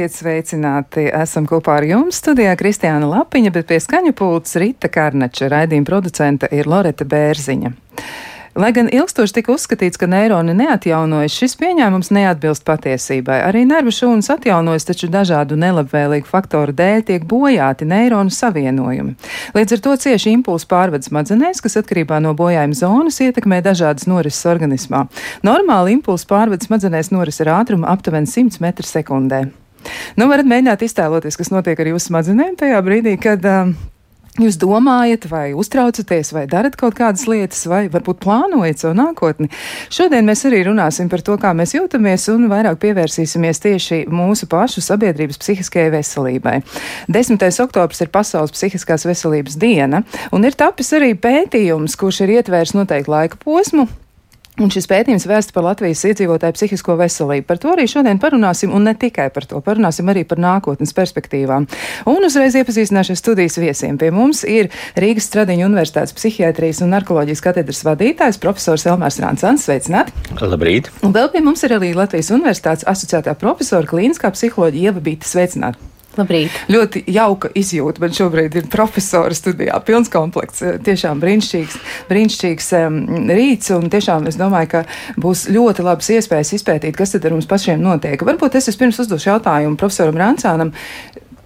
Esiet sveicināti! Esam kopā ar jums studijā Kristiāna Lapiņa, bet pie skaņu pults Rita Karnača raidījuma producenta ir Loreta Bērziņa. Lai gan ilgstoši tika uzskatīts, ka neironi neatjaunojas, šis pieņēmums neatbilst patiesībai. Arī nervu šūnas atjaunojas, taču dažādu nelabvēlīgu faktoru dēļ tiek bojāti neironu savienojumi. Līdz ar to cieši impulsu pārvades smadzenēs, kas atkarībā no bojājuma zonas ietekmē dažādas norises organismā. Normāli impulsu pārvades smadzenēs noris ar ātrumu aptuveni 100 m2. Nu, varat mēģināt iztēloties, kas notiek ar jūsu smadzenēm tajā brīdī, kad uh, Jūs domājat, vai uztraucaties, vai darat kaut kādas lietas, vai varbūt plānojat savu nākotni. Šodien mēs arī runāsim par to, kā mēs jūtamies, un vairāk pievērsīsimies tieši mūsu pašu sabiedrības psihiskajai veselībai. 10. oktobris ir Pasaules psihiskās veselības diena, un ir tapis arī pētījums, kurš ir ietvērs noteiktu laika posmu, Un šis pētījums vēsta par Latvijas iedzīvotāju psihisko veselību. Par to arī šodien parunāsim, un ne tikai par to. Parunāsim arī par nākotnes perspektīvām. Un uzreiz iepazīstināšu studijas viesiem. Pie mums ir Rīgas Stradiņa Universitātes psihiatrijas un narkoloģijas katedras vadītājs profesors Elmārs Rāncans. Sveicināt! Labrīt! Un vēl pie mums ir arī Latvijas Universitātes asociētā profesora klīniskā psiholoģija Ieva Bīta. Sveicināt! Labrīt. Ļoti jauka izjūta. Man šobrīd ir profesora studijā. Pilns komplekts. Eh, tiešām brīnišķīgs, brīnišķīgs um, rīts. Un tiešām es domāju, ka būs ļoti labas iespējas izpētīt, kas tad ar mums pašiem notiek. Varbūt es vispirms uzdošu jautājumu profesoram Rancānam.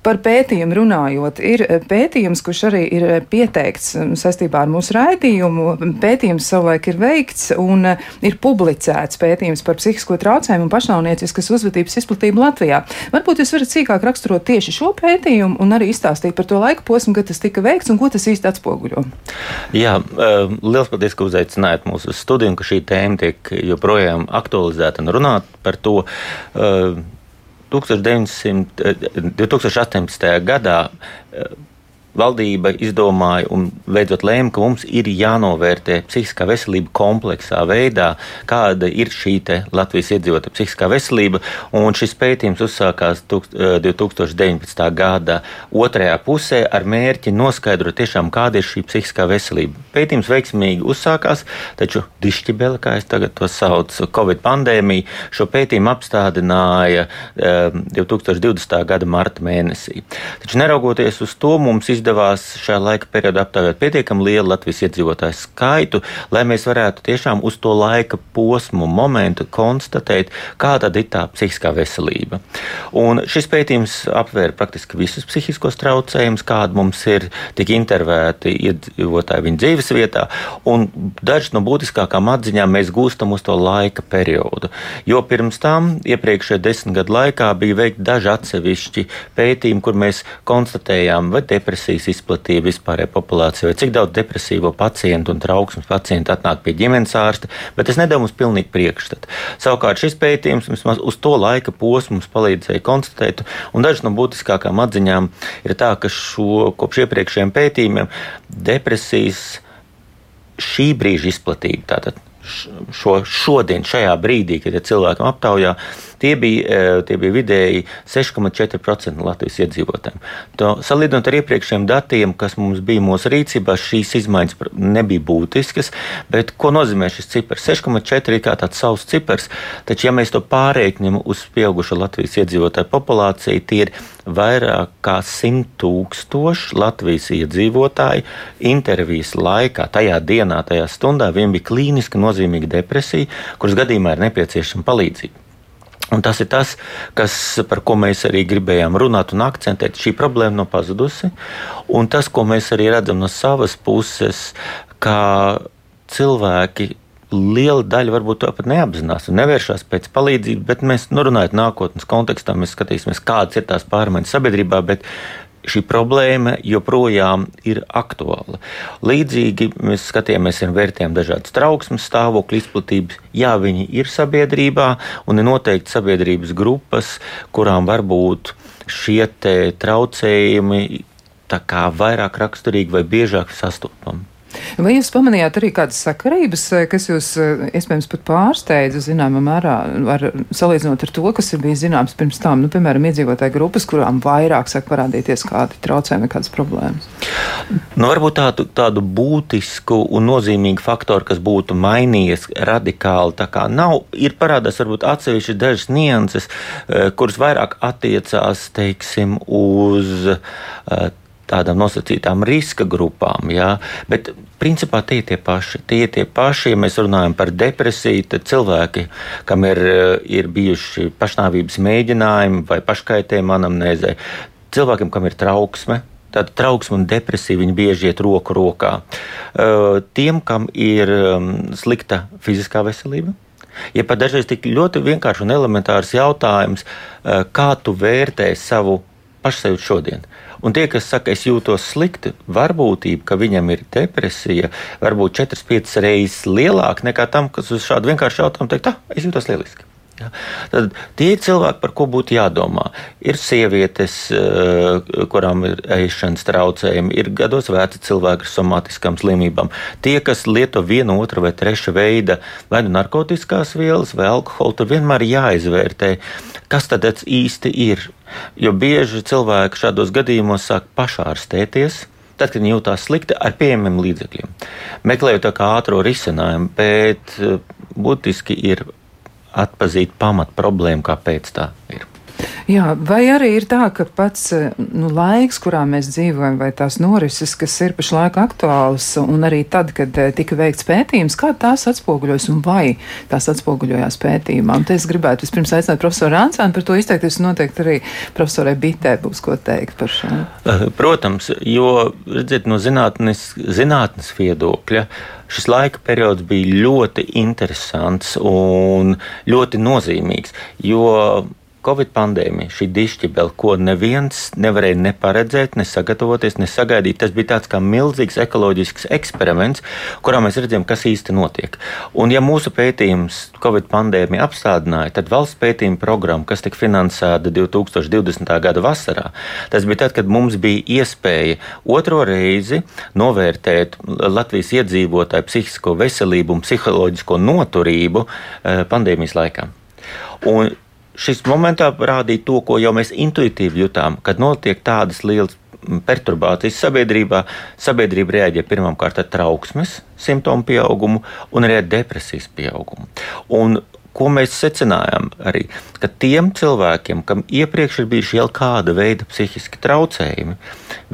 Par pētījumu runājot, ir eh, pētījums, kurš arī ir eh, pieteikts mm, saistībā ar mūsu raidījumu. Pētījums savulaik ir veikts un eh, ir publicēts pētījums par psihisko traucējumu un pašnāvnieciskas uzvedības izplatību Latvijā. Varbūt jūs varat sīkāk raksturot tieši šo pētījumu un arī izstāstīt par to laika posmu, kad tas tika veikts un ko tas īsti atspoguļo. Jā, liels paldies, ka uzaicinājāt mūsu studiju un ka šī tēma tiek joprojām aktualizēta un runāt par to. 1900, 2018. Eh, gadā eh, valdība izdomāja un beidzot lēma, ka mums ir jānovērtē psihiskā veselība kompleksā veidā, kāda ir šī Latvijas iedzīvotāja psihiskā veselība. Un šis pētījums uzsākās 2019. Eh, gada otrajā pusē ar mērķi noskaidrot tiešām, kāda ir šī psihiskā veselība. Pētījums veiksmīgi uzsākās, taču dišķibele, kā es tagad to saucu, Covid pandēmija, šo pētījumu apstādināja 2020. gada marta mēnesī. Taču neraugoties uz to, mums izdevās izdevās šajā laika periodā aptaujāt pietiekami lielu Latvijas iedzīvotāju skaitu, lai mēs varētu tiešām uz to laika posmu, momentu konstatēt, kāda ir tā psihiskā veselība. Un šis pētījums aptvēra praktiski visus psihiskos traucējumus, kādi mums ir tik intervēti iedzīvotāji viņa dzīves vietā, un dažas no būtiskākām atziņām mēs gūstam uz to laika periodu. Jo pirms tam, iepriekšējā desmit gadu laikā, bija veikti daži atsevišķi pētījumi, kur mēs konstatējām, vai depresija depresijas izplatība vispārējā populācijā, vai cik daudz depresīvo pacientu un trauksmes pacientu atnāk pie ģimenes ārsta, bet tas nedod mums pilnīgi priekšstatu. Savukārt šis pētījums vismaz uz to laika posmu mums palīdzēja konstatēt, un dažas no būtiskākām atziņām ir tā, ka šo, kopš iepriekšējiem pētījumiem depresijas šī brīža izplatība, tātad šo, šodien, šajā brīdī, kad ir cilvēkam aptaujā, Tie bija, e, tie bija vidēji 6,4% no Latvijas iedzīvotājiem. To, salīdzinot ar iepriekšējiem datiem, kas mums bija mūsu rīcībā, šīs izmaiņas nebija būtiskas. Bet ko nozīmē šis cipars? 6,4 ir kā tāds savs cipars, taču, ja mēs to pārreiknam uz pieaugušo Latvijas iedzīvotāju populāciju, tie ir vairāk kā 100 tūkstoši Latvijas iedzīvotāji intervijas laikā, tajā dienā, tajā stundā viņiem bija klīniski nozīmīga depresija, kuras gadījumā ir nepieciešama palīdzība. Un tas ir tas, kas, par ko mēs arī gribējām runāt un akcentēt. Šī problēma nav pazudusi. Un tas, ko mēs arī redzam no savas puses, ka cilvēki liela daļa varbūt to pat neapzinās un nevēršas pēc palīdzības, bet mēs nu, runājam nākotnes kontekstā, mēs skatīsimies, kādas ir tās pārmaiņas sabiedrībā, bet šī problēma joprojām ir aktuāla. Līdzīgi mēs skatījāmies un vērtējām dažādas trauksmes stāvokļu izplatības. Jā, viņi ir sabiedrībā un ir noteikti sabiedrības grupas, kurām var būt šie traucējumi vairāk raksturīgi vai biežāk sastopami. Vai jūs pamanījāt arī kādas sakarības, kas jūs iespējams pat pārsteidza zināmā mērā, ar, salīdzinot ar to, kas ir bijis zināms pirms tam, nu, piemēram, iedzīvotāju grupas, kurām vairāk sāk parādīties kādi traucējumi, kādas problēmas? Nu, varbūt tādu, tādu būtisku un nozīmīgu faktoru, kas būtu mainījies radikāli, tā kā nav, ir parādās varbūt atsevišķi dažas nianses, kuras vairāk attiecās, teiksim, uz tādām nosacītām riska grupām. Jā. Bet principā tie ir tie paši. Tie ir tie paši, ja mēs runājam par depresiju, tad cilvēki, kam ir, ir bijuši pašnāvības mēģinājumi vai paškaitējuma anamnēzē, cilvēkiem, kam ir trauksme. Tāda trauksme un depresija viņi bieži iet roku rokā. Tiem, kam ir slikta fiziskā veselība, Ja pat dažreiz tik ļoti vienkāršs un elementārs jautājums, kā tu vērtē savu pašsajūtu šodien. Un tie, kas saka, es jūtos slikti, varbūtība, ka viņam ir depresija, varbūt 4-5 reizes lielāka nekā tam, kas uz šādu vienkāršu jautājumu teikt, ah, es jūtos lieliski. Ja? Tad tie ir cilvēki, par ko būtu jādomā. Ir sievietes, eh, kurām ir ēšanas traucējumi, ir gados veci cilvēki ar somatiskām slimībām. Tie, kas lieto vienu, otru vai trešu veidu, vai nu narkotikās vielas, vai alkoholu, tur vienmēr jāizvērtē, kas tad īsti ir. Jo bieži cilvēki šādos gadījumos sāk pašārstēties. Tad, kad viņi jūtas slikti ar pieejamiem līdzekļiem, meklējot tā kā ātrā risinājumu, bet eh, būtiski ir atpazīt pamat problēmu, kāpēc tā ir. Jā, vai arī ir tā, ka pats nu, laiks, kurā mēs dzīvojam, vai tās norises, kas ir pašlaik aktuāls, un arī tad, kad eh, tika veikts pētījums, kā tās atspoguļojas un vai tās atspoguļojās pētījumā? Un te es gribētu vispirms aicināt profesoru Ansānu par to izteikties, un noteikti arī profesorai Bitē būs ko teikt par šo. Eh, protams, jo, redziet, no zinātnes, zinātnes viedokļa šis laika periods bija ļoti interesants un ļoti nozīmīgs, jo Covid pandēmija, šī dišķibela, ko neviens nevarēja ne paredzēt, ne sagatavoties, ne sagaidīt. Tas bija tāds kā milzīgs ekoloģisks eksperiments, kurā mēs redzējām, kas īsti notiek. Un, ja mūsu pētījums Covid pandēmija apstādināja, tad valsts pētījuma programma, kas tika finansēta 2020. gada vasarā, tas bija tad, kad mums bija iespēja otro reizi novērtēt Latvijas iedzīvotāju psihisko veselību un psiholoģisko noturību eh, pandēmijas laikā. Un šis momentā rādīja to, ko jau mēs intuitīvi jutām, kad notiek tādas lielas perturbācijas sabiedrībā. Sabiedrība reaģē pirmkārt ar trauksmes simptomu pieaugumu un arī ar depresijas pieaugumu. Un ko mēs secinājām arī, ka tiem cilvēkiem, kam iepriekš ir bijuši jau kāda veida psihiski traucējumi,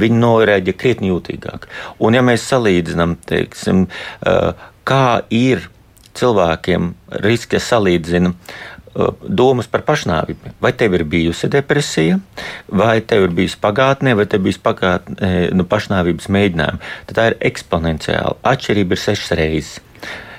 viņi noreaģē krietni jūtīgāk. Un ja mēs salīdzinām, teiksim, kā ir cilvēkiem, riski salīdzina domas par pašnāvību. Vai tev ir bijusi depresija, vai tev ir bijusi pagātnē, vai tev ir bijusi pagātnē, nu, pašnāvības mēģinājumi. Tad tā ir eksponenciāla. Atšķirība ir sešas reizes.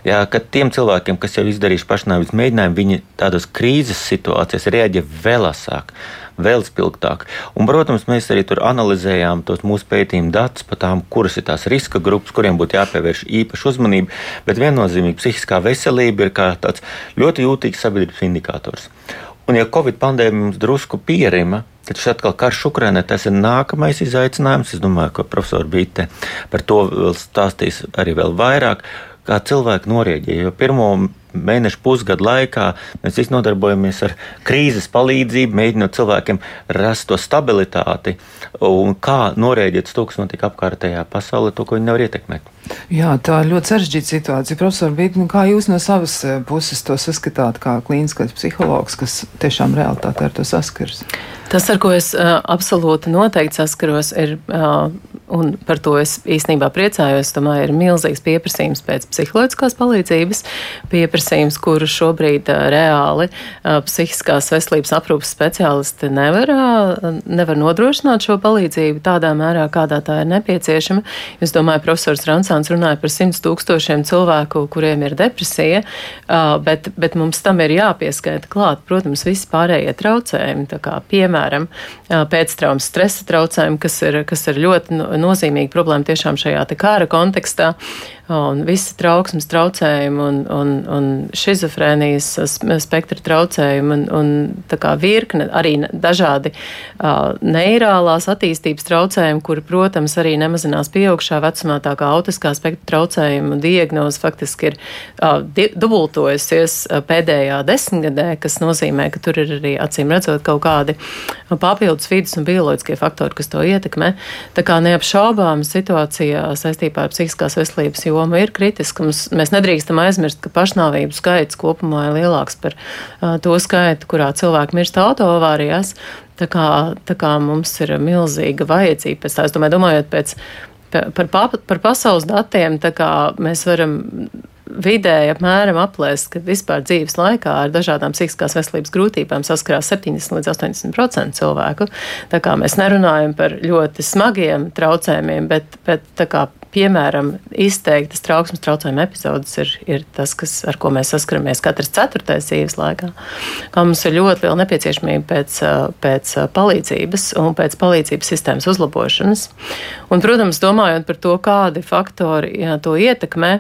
Jā, kad tiem cilvēkiem, kas jau izdarījuši pašnāvības mēģinājumu, viņi tādos krīzes situācijās reaģē vēl asāk vēl spilgtāk. Un, protams, mēs arī tur analizējām tos mūsu pētījumu datus par tām, kuras ir tās riska grupas, kuriem būtu jāpievērš īpaša uzmanība. Bet viennozīmīgi psihiskā veselība ir tāds ļoti jūtīgs sabiedrības indikators. Un, ja Covid pandēmija mums drusku pierima, tad šis atkal karš Ukrainē, tas ir nākamais izaicinājums. Es domāju, ka profesori Bīte par to vēl stāstīs arī vēl vairāk kā cilvēki norēģēja. Jo pirmo mēnešu pusgadu laikā mēs visi nodarbojamies ar krīzes palīdzību, mēģinot cilvēkiem rast to stabilitāti un kā norēģēt to, kas notiek apkārtējā pasaulē, to, ko viņi nevar ietekmēt. Jā, tā ir ļoti sarežģīta situācija. Profesor Bīt, nu kā jūs no savas eh, puses to saskatāt kā klīniskais psihologs, kas tiešām realitātē ar to saskars? Tas, ar ko es uh, absolūti noteikti saskaros, ir, uh, un par to es īstenībā priecājos, domāju, ir milzīgs pieprasījums pēc psiholoģiskās palīdzības, pieprasījums, kuru šobrīd uh, reāli uh, psihiskās veselības aprūpas speciālisti nevar, uh, nevar nodrošināt šo palīdzību tādā mērā, kādā tā ir nepieciešama. Es domāju, profesors Ransāns runāja par simts tūkstošiem cilvēku, kuriem ir depresija, uh, bet, bet mums tam ir jāpieskaita klāt, protams, visi pārējie traucējumi, tā kā piemēram, piemēram, pēctraumas stresa traucējumi, kas ir, kas ir ļoti nozīmīga problēma tiešām šajā kara kontekstā. Un visi trauksmes traucējumi un, un, un šizofrēnijas spektra traucējumi un, un tā kā virkne arī dažādi uh, neirālās attīstības traucējumi, kuri, protams, arī nemazinās pieaugšā vecumā, tā kā autiskā spektra traucējumu diagnoze faktiski ir uh, dubultojusies pēdējā desmitgadē, kas nozīmē, ka tur ir arī acīm redzot kaut kādi papildus vidas un bioloģiskie faktori, kas to ietekmē. Tā kā neapšaubām situācijā saistībā ar psihiskās veselības jomu ir kritiska. Mums, mēs nedrīkstam aizmirst, ka pašnāvību skaits kopumā ir lielāks par uh, to skaitu, kurā cilvēki mirst autoavārijās. Tā kā, tā kā mums ir milzīga vajadzība pēc tā, es domāju, domājot pēc, par, par, par pasaules datiem, tā kā mēs varam vidēji apmēram aplēst, ka vispār dzīves laikā ar dažādām psihiskās veselības grūtībām saskarās 70 līdz 80% cilvēku. Tā kā mēs nerunājam par ļoti smagiem traucējumiem, bet, bet tā kā piemēram, izteiktas trauksmes traucējuma epizodes ir, ir tas, kas, ar ko mēs saskaramies katrs ceturtais dzīves laikā. Kā mums ir ļoti liela nepieciešamība pēc, pēc palīdzības un pēc palīdzības sistēmas uzlabošanas. Un, protams, domājot par to, kādi faktori jā, to ietekmē.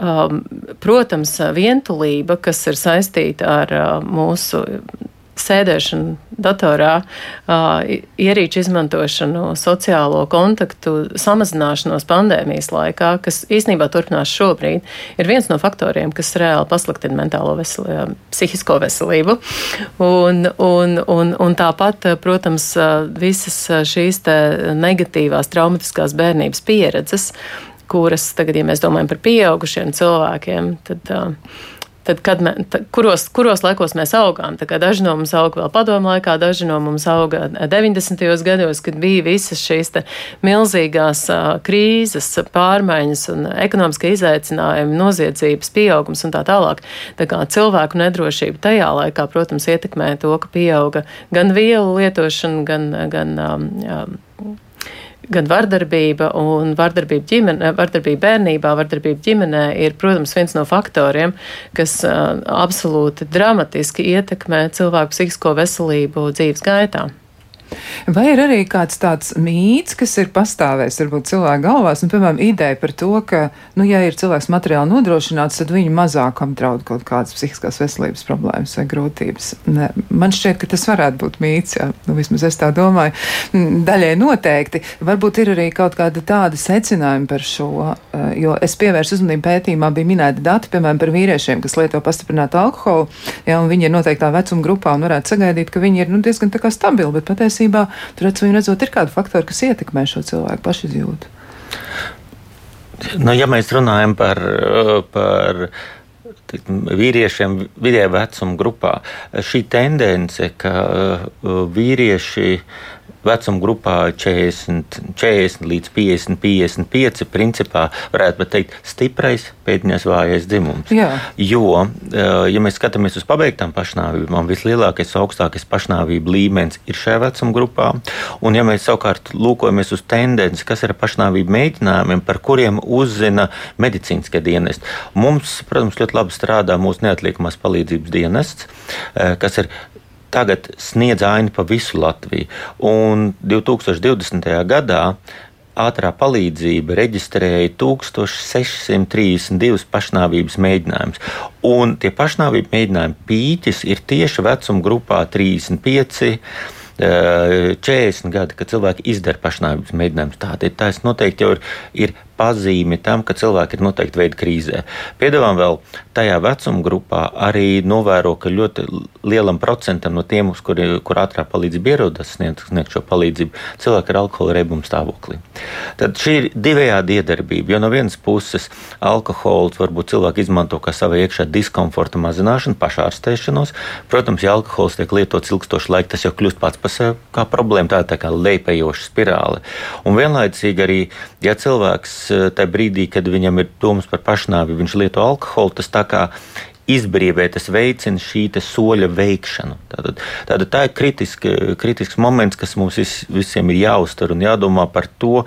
Um, protams, vientulība, kas ir saistīta ar uh, mūsu sēdēšanu datorā, uh, ierīču izmantošanu, sociālo kontaktu samazināšanos pandēmijas laikā, kas īstenībā turpinās šobrīd, ir viens no faktoriem, kas reāli pasliktina mentālo veselību, psihisko veselību. Un, un, un, un tāpat, protams, visas šīs negatīvās, traumatiskās bērnības pieredzes kuras tagad, ja mēs domājam par pieaugušiem cilvēkiem, tad. Tad, kad mē, tad, kuros, kuros laikos mēs augām? Daži no mums auga vēl padomu laikā, daži no mums auga 90. gados, kad bija visas šīs milzīgās krīzes, pārmaiņas un ekonomiskie izaicinājumi, noziedzības pieaugums un tā tālāk. Tā kā cilvēku nedrošība tajā laikā, protams, ietekmē to, ka pieauga gan vielu lietošana, gan, gan um, gan vardarbība un vardarbība, ģimene, vardarbība bērnībā, vardarbība ģimenē ir, protams, viens no faktoriem, kas uh, absolūti dramatiski ietekmē cilvēku psihisko veselību dzīves gaitā. Vai ir arī kāds tāds mīts, kas ir pastāvējis varbūt cilvēku galvās, nu, piemēram, ideja par to, ka, nu, ja ir cilvēks materiāli nodrošināts, tad viņu mazāk apdraud kaut kādas psihiskās veselības problēmas vai grūtības. Ne, man šķiet, ka tas varētu būt mīts, jā, nu, vismaz es tā domāju. Mm, daļai noteikti. Varbūt ir arī kaut kāda tāda secinājuma par šo, eh, jo es pievēršu uzmanību pētījumā, bija minēti dati, piemēram, par vīriešiem, kas lieto pastiprinātu alkoholu, jā, un viņi ir noteiktā vecuma grupā un varētu sagaidīt, ka viņi ir, nu, diezgan tā kā stabili, bet patiesībā patiesībā tur acīm redzot ir kādi faktori, kas ietekmē šo cilvēku pašizjūtu. Nu, ja mēs runājam par, par vīriešiem vidējā vecuma grupā, šī tendence, ka vīrieši vecuma grupā 40, 40 līdz 50, 55, principā varētu teikt, stiprais pēdiņās vājais dzimums. Jā. Jo, eh, ja mēs skatāmies uz pabeigtām pašnāvībām, vislielākais, augstākais pašnāvību līmenis ir šajā vecuma grupā. Un, ja mēs savukārt lūkojamies uz tendenci, kas ir pašnāvību mēģinājumiem, par kuriem uzzina medicīniskie dienesti, mums, protams, ļoti labi strādā mūsu neatliekamās palīdzības dienests, eh, kas ir tagad sniedz ainu pa visu Latviju. Un 2020. gadā ātrā palīdzība reģistrēja 1632 pašnāvības mēģinājumus. Un tie pašnāvību mēģinājumu pīķis ir tieši vecuma grupā 35. 40 gadi, kad cilvēki izdara pašnāvības mēģinājumus. Tātad tas noteikti jau ir, ir pazīme tam, ka cilvēki ir noteikti veidi krīzē. Piedāvām vēl tajā vecuma grupā arī novēro, ka ļoti lielam procentam no tiem, uz kuri, kur ātrā palīdzība ierodas sniegt, sniegt šo palīdzību, cilvēki ir alkohola reibuma stāvoklī. Tad šī ir divējādi iedarbība, jo no vienas puses alkohols varbūt cilvēki izmanto kā savu iekšā diskomforta mazināšanu, pašārstēšanos. Protams, ja alkohols tiek lietots ilgstošu laiku, tas jau kļūst pats par sevi kā problēma, tā ir tā kā lejpējoša spirāle. Un vienlaicīgi arī, ja cilvēks tajā brīdī, kad viņam ir domas par pašnāvi, viņš lieto alkoholu, tas tā kā izbrīvē, tas veicina šī soļa veikšanu. Tātad, tātad tā ir kritiska, kritisks moments, kas mums vis, visiem ir jāuztver un jādomā par to.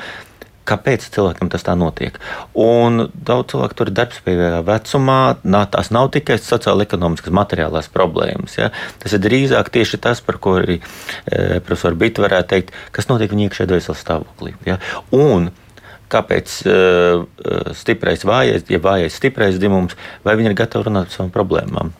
Kāpēc cilvēkam tas tā notiek? Un daudz cilvēku tur ir darbspējīgā vecumā. Nā, tās nav tikai sociāla-ekonomiskas, materiālās problēmas. Ja? Tas ir drīzāk tieši tas, par ko arī e, profesors Bita varētu teikt, kas notiek viņa iekšējā dvēseles stāvoklī. Ja? Un kāpēc uh, stiprais vājais, ja vājais stiprais dzimums, vai viņi ir gatavi runāt par savām problēmām.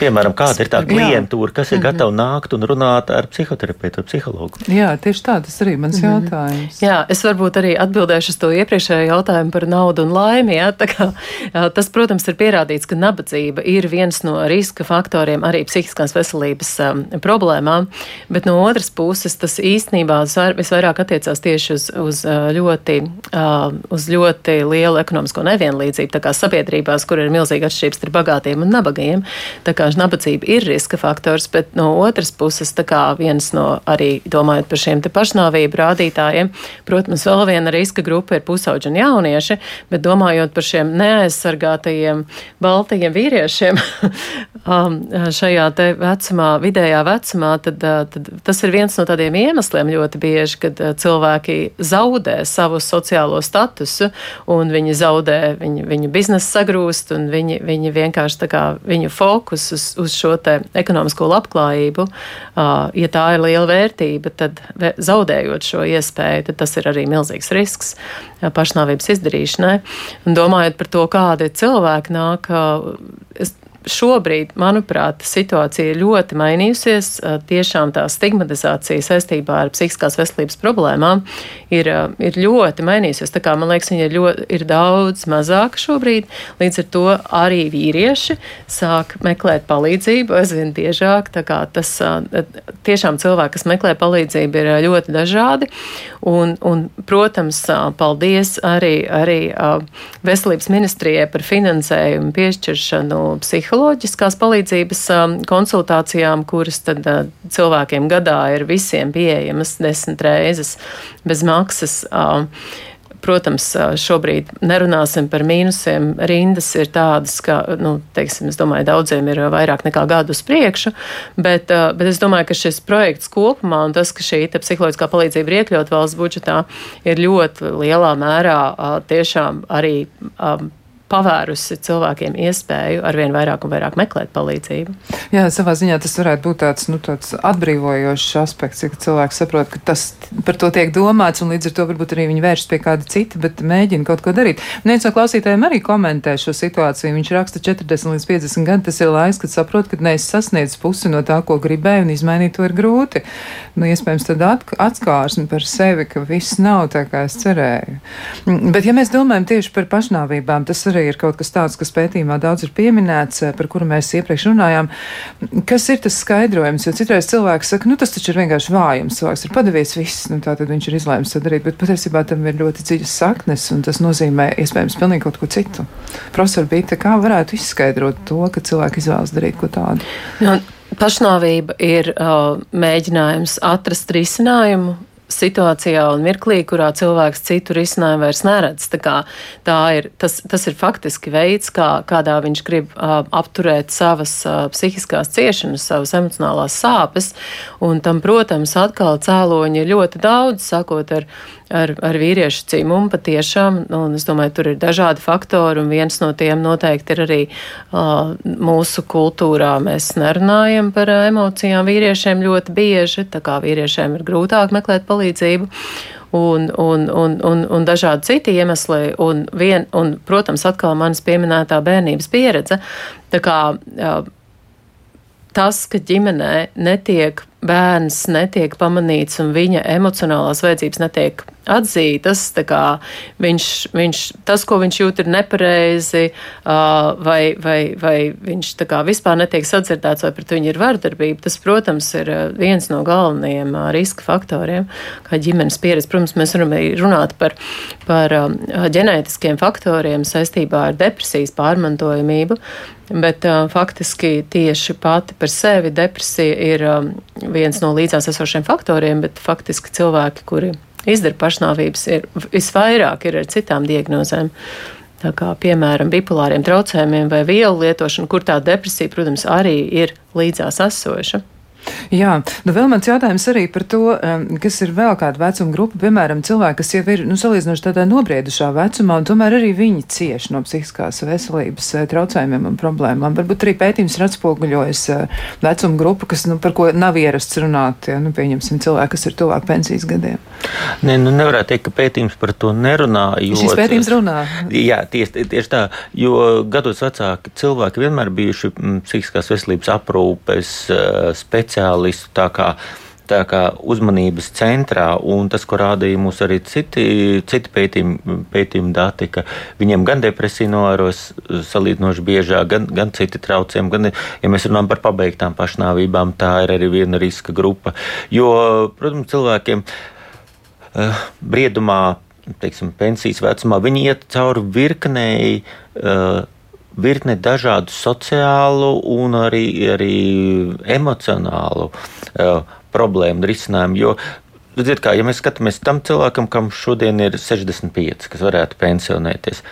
Piemēram, kāda ir tā klientūra, kas ir mm -hmm. gatava nākt un runāt ar psihoterapeitu, ar psihologu? Jā, tieši tā, tas arī mans mm -hmm. jautājums. Jā, es varbūt arī atbildēšu uz to iepriekšējo jautājumu par naudu un laimi. Jā, kā, tas, protams, ir pierādīts, ka nabadzība ir viens no riska faktoriem arī psihiskās veselības um, problēmām, bet no otras puses tas īstenībā visvairāk attiecās tieši uz, uz ļoti, uh, uz ļoti lielu ekonomisko nevienlīdzību, sabiedrībās, kur ir milzīga atšķirības starp bagātiem un nabagiem. Tā kā nabadzība ir riska faktors, bet no otras puses, kā viens no arī domājot par šiem pašnāvību rādītājiem, protams, vēl viena riska grupa ir pusauģi un jaunieši, bet domājot par šiem neaizsargātajiem baltajiem vīriešiem um, šajā te vecumā, vidējā vecumā, tad, uh, tad tas ir viens no tādiem iemesliem ļoti bieži, kad uh, cilvēki zaudē savu sociālo statusu un viņi zaudē, viņu, viņu biznesa sagrūst un viņi, viņi vienkārši tā kā viņu fokus uz, uz šo te ekonomisko labklājību, ja tā ir liela vērtība, tad zaudējot šo iespēju, tad tas ir arī milzīgs risks pašnāvības izdarīšanai. Un domājot par to, kādi cilvēki nāk, es šobrīd, manuprāt, situācija ļoti mainījusies. Tiešām tā stigmatizācija saistībā ar psihiskās veselības problēmām ir, ir ļoti mainījusies. Tā kā, man liekas, viņa ir, ļoti, ir daudz mazāka šobrīd. Līdz ar to arī vīrieši sāk meklēt palīdzību aizvien biežāk. Tas tiešām cilvēki, kas meklē palīdzību, ir ļoti dažādi. Un, un, protams, paldies arī, arī veselības ministrijai par finansējumu piešķiršanu psiholoģiju psiholoģiskās palīdzības um, konsultācijām, kuras tad uh, cilvēkiem gadā ir visiem pieejamas desmit reizes bez maksas. Um, protams, uh, šobrīd nerunāsim par mīnusiem. Rindas ir tādas, ka, nu, teiksim, es domāju, daudziem ir vairāk nekā gadu uz priekšu, bet, uh, bet es domāju, ka šis projekts kopumā un tas, ka šī psiholoģiskā palīdzība ir iekļaut valsts budžetā, ir ļoti lielā mērā tiešām arī um, pavērusi cilvēkiem iespēju arvien vairāk un vairāk meklēt palīdzību. Jā, savā ziņā tas varētu būt tāds, nu, tāds atbrīvojošs aspekts, ka cilvēks saprot, ka tas par to tiek domāts, un līdz ar to varbūt arī viņi vēršas pie kāda cita, bet mēģina kaut ko darīt. Un viens no klausītājiem arī komentē šo situāciju. Viņš raksta 40 līdz 50 gadi, tas ir laiks, kad saprot, ka neesi sasniedzis pusi no tā, ko gribēji, un izmainīt to ir grūti. Nu, iespējams, tad atskārsmi par sevi, ka viss nav tā, kā es cerēju. Bet, ja mēs domājam tieši par pašnāvībām, tas arī arī ir kaut kas tāds, kas pētījumā daudz ir pieminēts, eh, par kuru mēs iepriekš runājām. Kas ir tas skaidrojums? Jo citreiz cilvēks saka, nu tas taču ir vienkārši vājums. Cilvēks ir padavies viss, nu tā tad viņš ir izlēms to darīt, bet patiesībā tam ir ļoti dziļas saknes, un tas nozīmē iespējams pilnīgi kaut ko citu. Profesor Bīta, kā varētu izskaidrot to, ka cilvēki izvēlas darīt ko tādu? Nu, Pašnāvība ir uh, mēģinājums atrast risinājumu situācijā un mirklī, kurā cilvēks citu risinājumu vairs neredz. Tā, tā ir, tas, tas ir faktiski veids, kā, kādā viņš grib uh, apturēt savas uh, psihiskās ciešanas, savas emocionālās sāpes. Un tam, protams, atkal cēloņi ir ļoti daudz, sākot ar ar, ar vīriešu dzimumu patiešām, un es domāju, tur ir dažādi faktori, un viens no tiem noteikti ir arī uh, mūsu kultūrā. Mēs nerunājam par emocijām vīriešiem ļoti bieži, tā kā vīriešiem ir grūtāk meklēt palīdzību. Un, un, un, un, un dažādi citi iemesli, un, vien, un, protams, atkal manas pieminētā bērnības pieredze. Kā uh, tas, ka ģimenē netiek bērns netiek pamanīts un viņa emocionālās vajadzības netiek atzītas, viņš, viņš, tas, ko viņš jūt, ir nepareizi, vai, vai, vai viņš vispār netiek sadzirdēts, vai pret viņu ir vardarbība, tas, protams, ir viens no galvenajiem riska faktoriem, kā ģimenes pieredze. Protams, mēs varam runāt par, par ģenētiskiem faktoriem saistībā ar depresijas pārmantojamību, bet faktiski tieši pati par sevi depresija ir viens no līdzās esošiem faktoriem, bet faktiski cilvēki, kuri izdara pašnāvības, ir visvairāk ir ar citām diagnozēm. Tā kā, piemēram, bipolāriem traucējumiem vai vielu lietošana, kur tā depresija, protams, arī ir līdzās esoša. Jā, nu vēl mans jautājums arī par to, kas ir vēl kāda vecuma grupa, piemēram, cilvēki, kas jau ir, nu, salīdzinoši tādā nobriedušā vecumā, un tomēr arī viņi cieš no psihiskās veselības eh, traucējumiem un problēmām. Varbūt arī pētījums ir atspoguļojis eh, vecuma grupu, kas, nu, par ko nav ierasts runāt, ja, nu, pieņemsim cilvēki, kas ir tuvāk pensijas gadiem. Ne, nu nevarētu teikt, ka pētījums par to nerunā. Jo, Šis pētījums runā. Jā, tieši, tieši tā, jo gados vecāki cilvēki vienmēr bijuši psihiskās veselības aprūpes eh, speciālisti. Tā kā tā kā uzmanības centrā, un tas, ko rādīja mums arī citi, citi pētījumi, pētījumi dati, ka viņiem gan depresija novēros salīdzinoši biežāk, gan, gan citi traucējumi, gan, ja mēs runājam par pabeigtām pašnāvībām, tā ir arī viena riska grupa. Jo, protams, cilvēkiem uh, briedumā, teiksim, pensijas vecumā, viņi iet cauri virknei. Uh, virkne dažādu sociālu un arī, arī emocionālu uh, problēmu risinājumu. Jo, redziet, kā, ja mēs skatāmies tam cilvēkam, kam šodien ir 65, kas varētu pensionēties,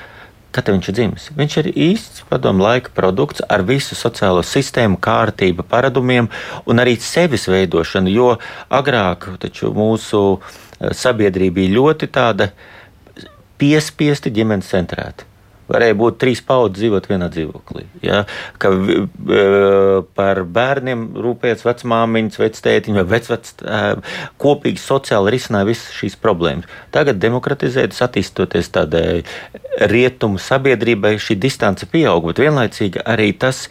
Kad viņš ir dzimis? Viņš ir īsts padomu laika produkts ar visu sociālo sistēmu, kārtību, paradumiem un arī sevis veidošanu. Jo agrāk mūsu eh, sabiedrība bija ļoti tāda piespiesti ģimenes centrēta varēja būt trīs paudzes dzīvot vienā dzīvoklī. Ja? Ka par bērniem rūpējas vecmāmiņas, vectētiņa vai vecvec kopīgi sociāli risināja visas šīs problēmas. Tagad demokratizētas, attīstoties tādai rietumu sabiedrībai, šī distance pieaug, bet vienlaicīgi arī tas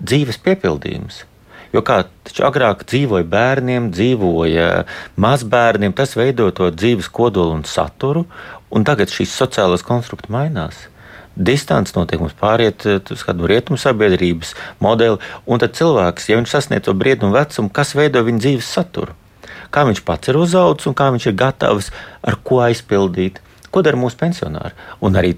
dzīves piepildījums. Jo kā taču agrāk dzīvoja bērniem, dzīvoja mazbērniem, tas veido to dzīves kodolu un saturu, un tagad šīs sociālās konstrukti mainās distance notiek, mums pāriet eh, uz kādu rietumu sabiedrības modeli, un tad cilvēks, ja viņš sasniedz to briedumu vecumu, kas veido viņa dzīves saturu? Kā viņš pats ir uzaugusi un kā viņš ir gatavs ar ko aizpildīt. Ko dara mūsu pensionāri? Un arī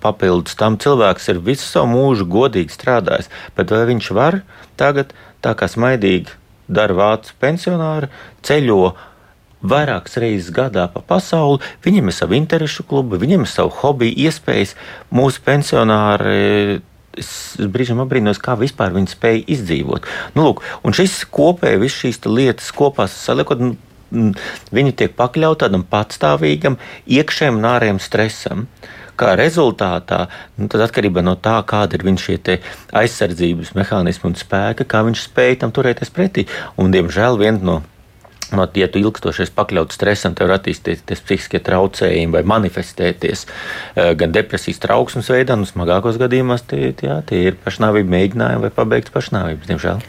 papildus tam cilvēks ir visu savu mūžu godīgi strādājis. Bet vai viņš var tagad, tā kā smaidīgi dara vācu pensionāri, ceļot vairākas reizes gadā pa pasauli. Viņiem ir savi interesu klubi, viņiem ir savu hobiju, iespējas. Mūsu pensionāri es brīžiem apbrīnos, kā vispār viņi spēja izdzīvot. Nu, lūk, un šis kopēji, visas šīs lietas kopā saliekot, nu, viņi tiek pakļauti tādam patstāvīgam iekšējam un ārējam stresam. Kā rezultātā, nu, atkarībā no tā, kāda ir viņa aizsardzības mehānismi un spēka, kā viņš spēj tam turēties pretī. Un, diemžēl, viena no No, ja tu ilgstoši esi pakļauts stresam, tev var attīstīties psihiskie traucējumi vai manifestēties eh, gan depresijas trauksmes veidā, nu, smagākos gadījumos tie, jā, tie ir pašnāvību mēģinājumi vai pabeigts pašnāvības, diemžēl.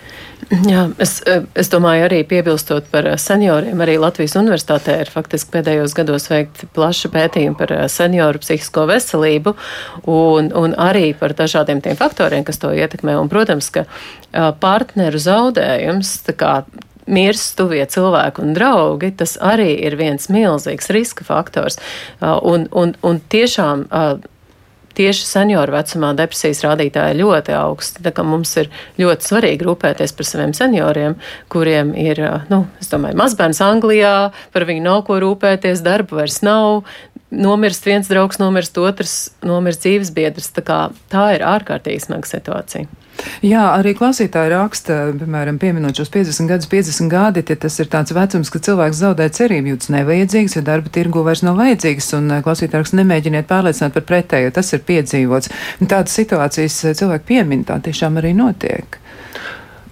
Jā, es, eh, es domāju, arī piebilstot par eh, senioriem, arī Latvijas universitātē ir faktiski pēdējos gados veikti plaši pētījumi par senioru psihisko veselību un, un arī par dažādiem tiem faktoriem, kas to ietekmē. Un, protams, ka partneru zaudējums, tā kā mirst tuvie cilvēki un draugi, tas arī ir viens milzīgs riska faktors. Uh, un, un, un tiešām uh, tieši senioru vecumā depresijas rādītāji ir ļoti augsti. Mums ir ļoti svarīgi rūpēties par saviem senioriem, kuriem ir, uh, nu, es domāju, mazbērns Anglijā, par viņu nav ko rūpēties, darba vairs nav. Nomirst viens draugs, nomirst otrs, nomirst dzīves biedrs. Tā, tā ir ārkārtīgi smaga situācija. Jā, arī klausītāji raksta, piemēram, pieminot šos 50 gadus, 50 gadi, ja tas ir tāds vecums, ka cilvēks zaudē cerību, jūtas nevajadzīgs, ja darba tirgu vairs nav vajadzīgs, un eh, klausītājs nemēģiniet pārliecināt par pretējo, tas ir piedzīvots. Un tādas situācijas eh, cilvēki piemin, tā tiešām arī notiek.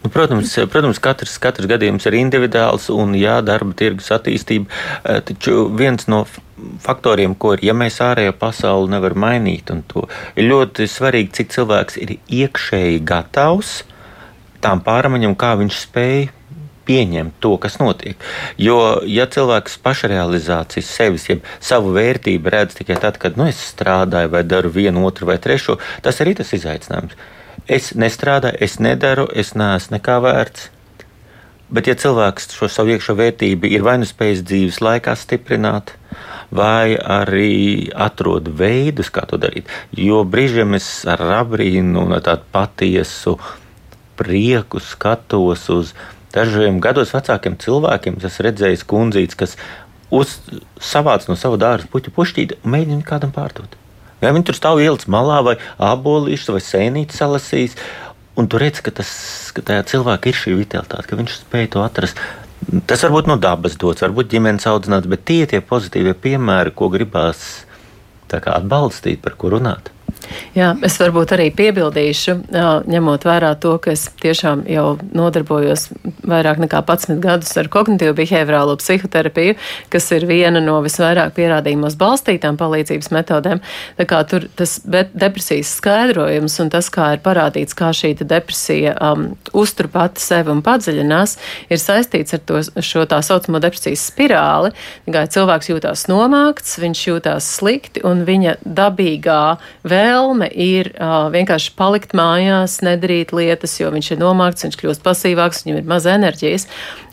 Nu, protams, protams katrs, katrs gadījums ir individuāls un jā, darba tirgus attīstība. Eh, taču viens no faktoriem, ko ir, ja mēs ārējo pasauli nevaram mainīt, un to ir ļoti svarīgi, cik cilvēks ir iekšēji gatavs tām pārmaiņām, kā viņš spēj pieņemt to, kas notiek. Jo, ja cilvēks pašrealizācijas sevis, jeb savu vērtību redz tikai tad, kad nu, es strādāju vai daru vienu, otru vai trešo, tas arī tas izaicinājums. Es nestrādāju, es nedaru, es neesmu nekā vērts. Bet, ja cilvēks šo savu iekšā vērtību ir vai nu spējis dzīves laikā stiprināt, vai arī atrod veidus, kā to darīt, jo brīžiem es ar abrīnu un tādu patiesu prieku skatos uz dažiem gados vecākiem cilvēkiem. Es redzēju kundzītes, kas savāc no sava dārza puķu pušķīti un mēģina kādam pārdot. Ja viņi tur stāv ielas malā vai abolīšas vai sēnītes salasīs. Un tu redz, ka, tas, ka tajā cilvēkā ir šī vitalitāte, ka viņš spēj to atrast. Tas varbūt no dabas dots, varbūt ģimenes audzināts, bet tie ir tie pozitīvie piemēri, ko gribās atbalstīt, par ko runāt. Jā, es varbūt arī piebildīšu, ņemot vērā to, ka es tiešām jau nodarbojos vairāk nekā 11 gadus ar kognitīvu behaviorālo psihoterapiju, kas ir viena no visvairāk pierādījumos balstītām palīdzības metodēm. Tā kā tur tas depresijas skaidrojums un tas, kā ir parādīts, kā šī depresija um, uztur pati sevi un padziļinās, ir saistīts ar to, šo tā saucamo depresijas spirāli. Kā cilvēks jūtās nomākts, viņš jūtās slikti un viņa dabīgā vēlme vēlme ir uh, vienkārši palikt mājās, nedarīt lietas, jo viņš ir nomākts, viņš kļūst pasīvāks, viņam ir maz enerģijas.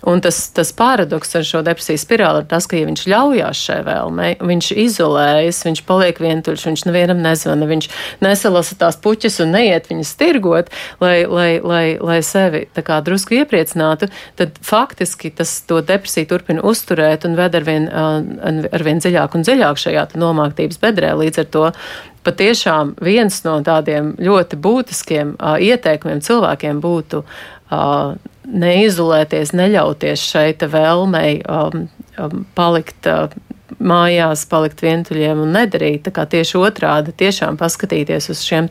Un tas, tas paradoks ar šo depresijas spirāli ir tas, ka, ja viņš ļaujās šai vēlmei, viņš izolējas, viņš paliek vientuļš, viņš nevienam nezvana, viņš nesalasa tās puķes un neiet viņas tirgot, lai, lai, lai, lai sevi tā kā drusku iepriecinātu, tad faktiski tas to depresiju turpina uzturēt un ved arvien, arvien dziļāk un dziļāk šajā nomāktības bedrē. Līdz ar to patiešām viens no tādiem ļoti būtiskiem uh, ieteikumiem cilvēkiem būtu uh, neizolēties, neļauties šai vēlmei um, um, palikt. Uh, mājās palikt vientuļiem un nedarīt. Tā kā tieši otrādi, tiešām paskatīties uz šiem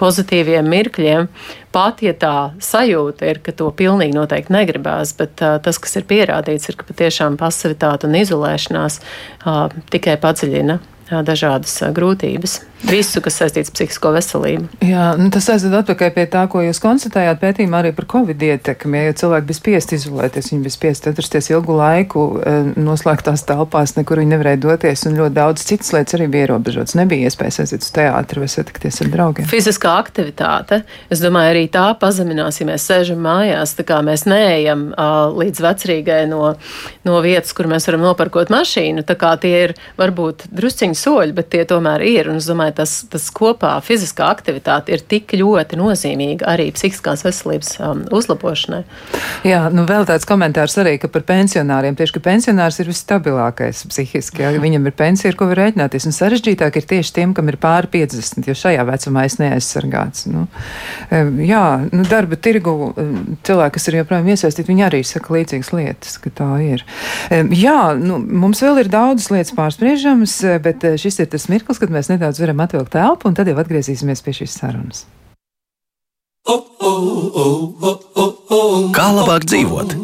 pozitīviem mirkļiem, pat ja tā sajūta ir, ka to pilnīgi noteikti negribās, bet uh, tas, kas ir pierādīts, ir, ka patiešām pasivitāte un izolēšanās uh, tikai padziļina dažādas grūtības. Visu, kas saistīts ar psihisko veselību. Jā, nu tas aizved atpakaļ pie tā, ko jūs konstatējāt pētījumā arī par covid ietekmi. Ja cilvēki bija spiest izolēties, viņi bija spiest atrasties ilgu laiku noslēgtās telpās, nekur viņi nevarēja doties, un ļoti daudz citas lietas arī bija ierobežotas. Nebija iespējas aiziet uz teātri vai satikties ar draugiem. Fiziskā aktivitāte, es domāju, arī tā pazeminās, ja mēs sēžam mājās, tā kā mēs neejam līdz vecrīgai no, no vietas, kur mēs varam nopirkot mašīnu. Tā kā tie ir varbūt drusciņi soļi, bet tie tomēr ir. Un es domāju, tas, tas kopā fiziskā aktivitāte ir tik ļoti nozīmīga arī psihiskās veselības um, uzlabošanai. Jā, nu vēl tāds komentārs arī, ka par pensionāriem tieši, ka pensionārs ir visstabilākais psihiski. Jā, viņam ir pensija, ar ko var rēķināties. Un sarežģītāk ir tieši tiem, kam ir pāri 50, jo šajā vecumā es neaizsargāts. Nu, jā, nu, darba tirgu cilvēki, kas ir joprojām iesaistīti, viņi arī saka līdzīgas lietas, ka tā ir. Jā, nu, mums vēl ir daudzas lietas pārspriežamas, bet Eh, šis ir tas mirklis, kad mēs nedaudz varam atvilkt telpu, un tad jau atgriezīsimies pie šīs sarunas. Kā labāk dzīvot?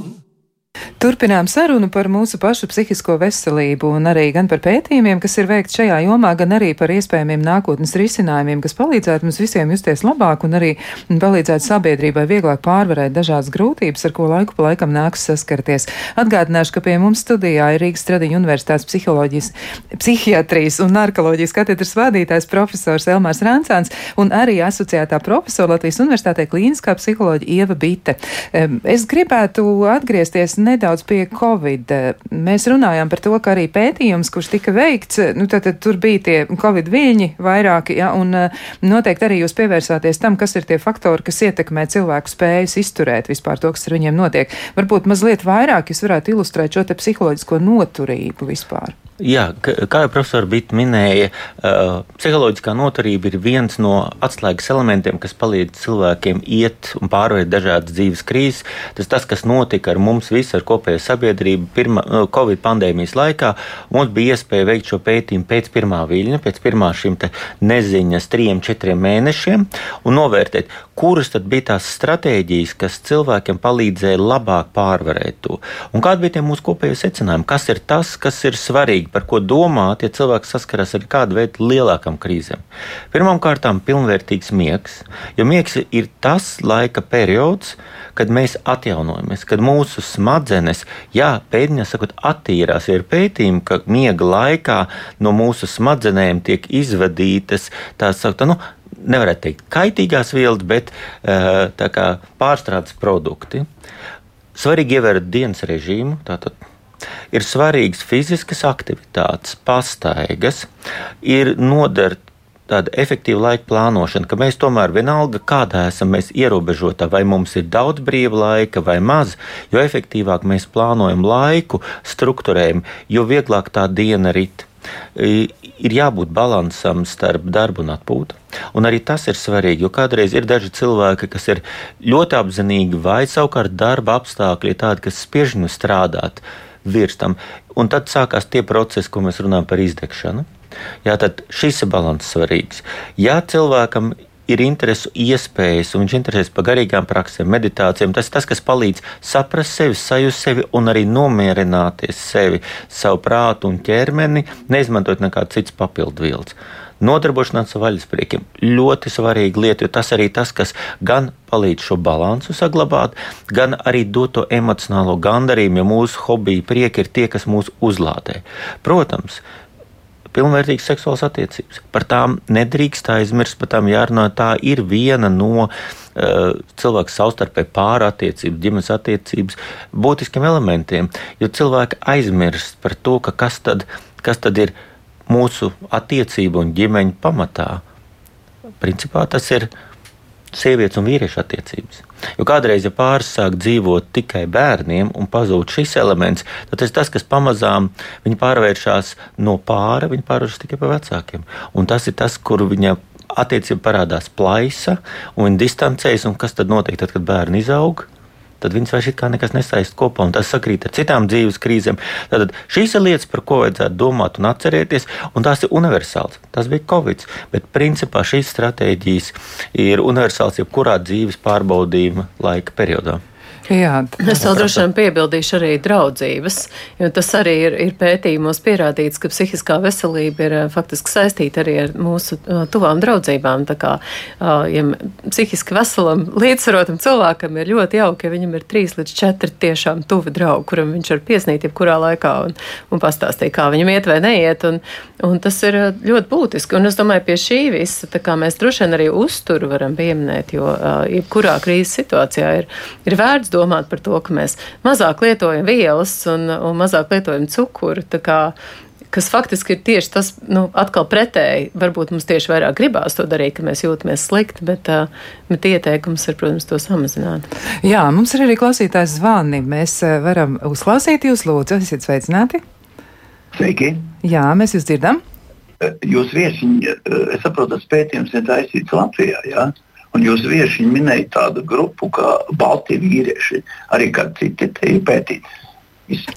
Turpinām sarunu par mūsu pašu psihisko veselību un arī gan par pētījumiem, kas ir veikti šajā jomā, gan arī par iespējamiem nākotnes risinājumiem, kas palīdzētu mums visiem justies labāk un arī palīdzētu sabiedrībai vieglāk pārvarēt dažādas grūtības, ar ko laiku pa laikam nāks saskarties. Atgādināšu, ka pie mums studijā ir Rīgas Stradiņa Universitātes psiholoģijas, psihiatrijas un narkoloģijas katedras vadītājs profesors Elmārs Rancāns un arī asociētā profesora Latvijas Universitātē klīniskā psiholoģija Ieva Bite. Es gribētu atgriezties nedaudz pie Covid. Mēs runājām par to, ka arī pētījums, kurš tika veikts, nu, tad, tad tur bija tie Covid viļņi vairāki, ja, un eh, noteikti arī jūs pievērsāties tam, kas ir tie faktori, kas ietekmē cilvēku spējas izturēt vispār to, kas ar viņiem notiek. Varbūt mazliet vairāk jūs varētu ilustrēt šo te psiholoģisko noturību vispār. Jā, kā jau profesors Bita minēja, uh, psiholoģiskā noturība ir viens no atslēgas elementiem, kas palīdz cilvēkiem iet un pārvarēt dažādas dzīves krīzes. Tas tas, kas notika ar mums visu, ar kopējo sabiedrību pirma, uh, Covid pandēmijas laikā. Mums bija iespēja veikt šo pētījumu pēc pirmā viļņa, pēc pirmā šīm neziņas, trim, četriem mēnešiem un novērtēt, kuras tad bija tās stratēģijas, kas cilvēkiem palīdzēja labāk pārvarēt to. Un kādi bija tie mūsu kopējie secinājumi? Kas ir tas, kas ir svarīgi? Par ko domāt, ja cilvēks saskaras ar kādu veidu lielākām krīzēm. Pirmkārt, pilnvērtīgs miegs, jo miegs ir tas laika periods, kad mēs atjaunojamies, kad mūsu smadzenes, jā, pēdiņā sakot, attīrās. Ir pētījumi, ka miega laikā no mūsu smadzenēm tiek izvadītas tās sauktā, nu, nevarētu teikt kaitīgās vielas, bet uh, pārstrādes produkti. Svarīgi ievērot dienas režīmu, tātad ir svarīgas fiziskas aktivitātes, pastaigas, ir nodara tāda efektīva laika plānošana, ka mēs tomēr vienalga, kādā esam mēs ierobežotā, vai mums ir daudz brīva laika vai maz, jo efektīvāk mēs plānojam laiku, strukturējam, jo vieglāk tā diena rit. Ir jābūt līdzsvaram starp darbu un atpūtu. Un arī tas ir svarīgi, jo kādreiz ir daži cilvēki, kas ir ļoti apzinīgi, vai savukārt darba apstākļi ir tādi, kas spiež viņu strādāt virs tam. Un tad sākās tie procesi, ko mēs runājam par izdegšanu. Jā, tad šis ir balans svarīgs. Ja cilvēkam ir interese, iespējas, un viņš interesēs par garīgām praksēm, meditācijām. Tas ir tas, kas palīdz saprast sevi, sajust sevi un arī nomierināties sevi, savu prātu un ķermeni, neizmantojot nekādu citu papildu vilnu. Nodarbošanās ar vaļaspriekiem ļoti svarīga lieta, jo tas arī tas, kas gan palīdz šo balansu saglabāt, gan arī dot to emocionālo gandarījumu, jo mūsu hobiji prieki ir tie, kas mūs uzlādē. Protams, pilnvērtīgas seksuālas attiecības. Par tām nedrīkst aizmirst, par tām jārunā. Tā ir viena no uh, cilvēku savstarpēji pārattiecības, ģimenes attiecības būtiskiem elementiem. Jo cilvēki aizmirst par to, ka kas tad, kas tad ir mūsu attiecību un ģimeņu pamatā. Principā tas ir sievietes un vīriešu attiecības. Jo kādreiz, ja pāris sāk dzīvot tikai bērniem un pazūd šis elements, tad tas kas pamazām viņi pārvēršas no pāra, viņi pārvēršas tikai par vecākiem. Un tas ir tas, kur viņa attiecība parādās plaisa un distancējas, un kas tad notiek tad, kad bērni izaug? Tad viņas vairs kā nekas nesaist kopā, un tas sakrīt ar citām dzīves krīzēm. Tad šīs ir lietas, par ko vajadzētu domāt un atcerēties, un tās ir universāls. Tas bija Covid, bet principā šīs stratēģijas ir universāls jebkurā dzīves pārbaudījuma laika periodā. Jā, es vēl droši vien piebildīšu arī draudzības, jo tas arī ir, ir pētījumos pierādīts, ka psihiskā veselība ir faktiski saistīta arī ar mūsu uh, tuvām draudzībām. Tā kā, uh, ja psihiski veselam, līdzsvarotam cilvēkam ir ļoti jauki, ja viņam ir trīs līdz četri tiešām tuvi draugi, kuram viņš var piesnīt jebkurā laikā un, un pastāstīt, kā viņam iet vai neiet. Un, un tas ir ļoti būtiski. Un es domāju, pie šī visa mēs droši vien arī uzturu varam pieminēt, jo jebkurā krīzes situācijā ir, ir vērts domāt par to, ka mēs mazāk lietojam vielas un, un mazāk lietojam cukuru. Kas faktiski ir tieši tas, nu, atkal pretēji. Varbūt mums tieši vairāk gribās to darīt, ka mēs jūtamies slikti, bet, bet ieteikums ir, protams, to samazināt. Jā, mums ir arī klausītājs zvani. Mēs varam uzklausīt jūs, lūdzu, esiet sveicināti. Sveiki! Jā, mēs jūs dzirdam. Jūs viesiņi, es saprotu, tas pētījums ir taisīts Latvijā. Jā? Un jūs vieši minējāt tādu grupu kā Balti vīrieši, arī kādi citi pētīti.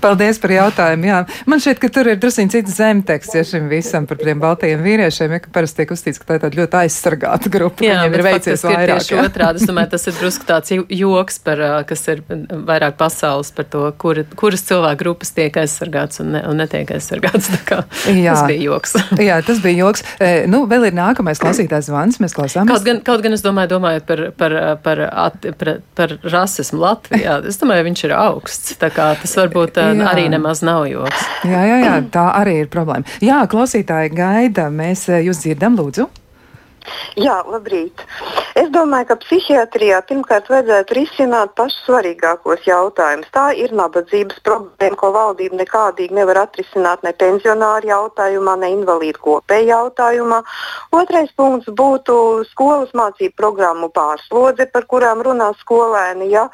Paldies par jautājumu. Jā. Man šķiet, ka tur ir druskuļi cits zemteksts ja šim visam par tiem baltajiem vīriešiem, ja, ka parasti tiek uzstīts, ka tā ir tāda ļoti aizsargāta grupa. Jā, ir veicies vairāk. Tieši otrādi, es domāju, tas ir drusku tāds joks par, kas ir vairāk pasaules par to, kur, kuras cilvēku grupas tiek aizsargāts un, ne, un netiek aizsargāts. Jā. Tas bija joks. jā, tas bija joks. E, nu, vēl ir nākamais klausītājs zvans, mēs klausāmies. Kaut gan, kaut gan es domāju, domājot par, par, par, at, par, par rasismu Latvijā, es domāju, viņš ir augsts. Tā kā tas varbūt varbūt jā. arī nemaz nav joks. Jā, jā, jā, tā arī ir problēma. Jā, klausītāji gaida, mēs jūs dzirdam, lūdzu. Jā, labrīt. Es domāju, ka psihiatrijā pirmkārt vajadzētu risināt pašus svarīgākos jautājumus. Tā ir nabadzības problēma, ko valdība nekādīgi nevar atrisināt ne pensionāru jautājumā, ne invalīdu kopēju jautājumā. Otrais punkts būtu skolas mācību programmu pārslodze, par kurām runā skolēni. Ja?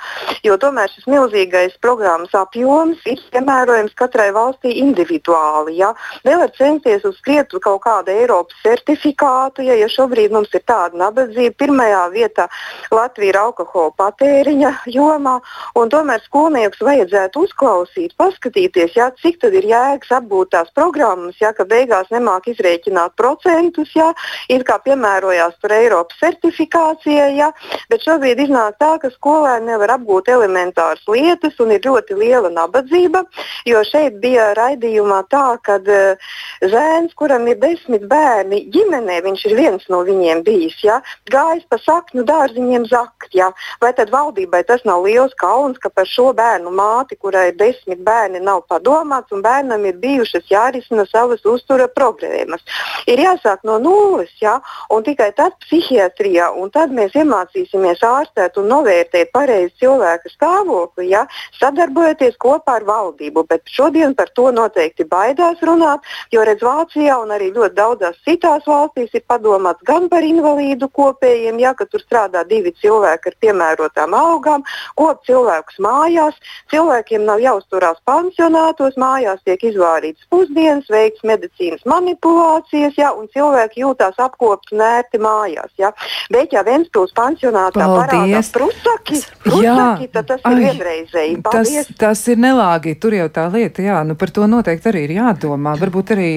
Jo tomēr šis milzīgais programmas apjoms ir piemērojams katrai valstī individuāli. Ja? Nevar censties uz skrietu kaut kādu Eiropas certifikātu, ja, ja šobrīd šobrīd mums ir tāda nabadzība. Pirmajā vietā Latvija ir alkohola patēriņa jomā, un tomēr skolniekus vajadzētu uzklausīt, paskatīties, jā, cik tad ir jēgas apgūt tās programmas, ja ka beigās nemāk izrēķināt procentus, ja, it kā piemērojās tur Eiropas certifikācijai, ja, bet šobrīd iznāk tā, ka skolēni nevar apgūt elementāras lietas un ir ļoti liela nabadzība, jo šeit bija raidījumā tā, ka uh, zēns, kuram ir desmit bērni ģimenē, viņš ir viens no viņiem bijis, ja, gājis pa saknu dārziņiem zakt. Ja. Vai tad valdībai tas nav liels kauns, ka par šo bērnu māti, kurai ir desmit bērni, nav padomāts un bērnam ir bijušas jārisina savas uztura problēmas. Ir jāsāk no nulles, ja, un tikai tad psihiatrijā, un tad mēs iemācīsimies ārstēt un novērtēt pareizi cilvēka stāvokli, ja, sadarbojoties kopā ar valdību. Bet šodien par to noteikti baidās runāt, jo redz Vācijā un arī ļoti daudzās citās valstīs ir padomāts gan gan par invalīdu kopējiem, ja, tur strādā divi cilvēki ar piemērotām algām, kop cilvēkus mājās. Cilvēkiem nav jāuzturās pansionātos, mājās tiek izvārītas pusdienas, veikts medicīnas manipulācijas, ja, un cilvēki jūtās apkopti nērti mājās. Ja. Bet, ja Ventspils pansionātā parādās prusaki, prusaki tad tas Ai, ir vienreizēji. Paldies. Tas, tas ir nelāgi, tur jau tā lieta, jā, nu par to noteikti arī ir jādomā. Varbūt arī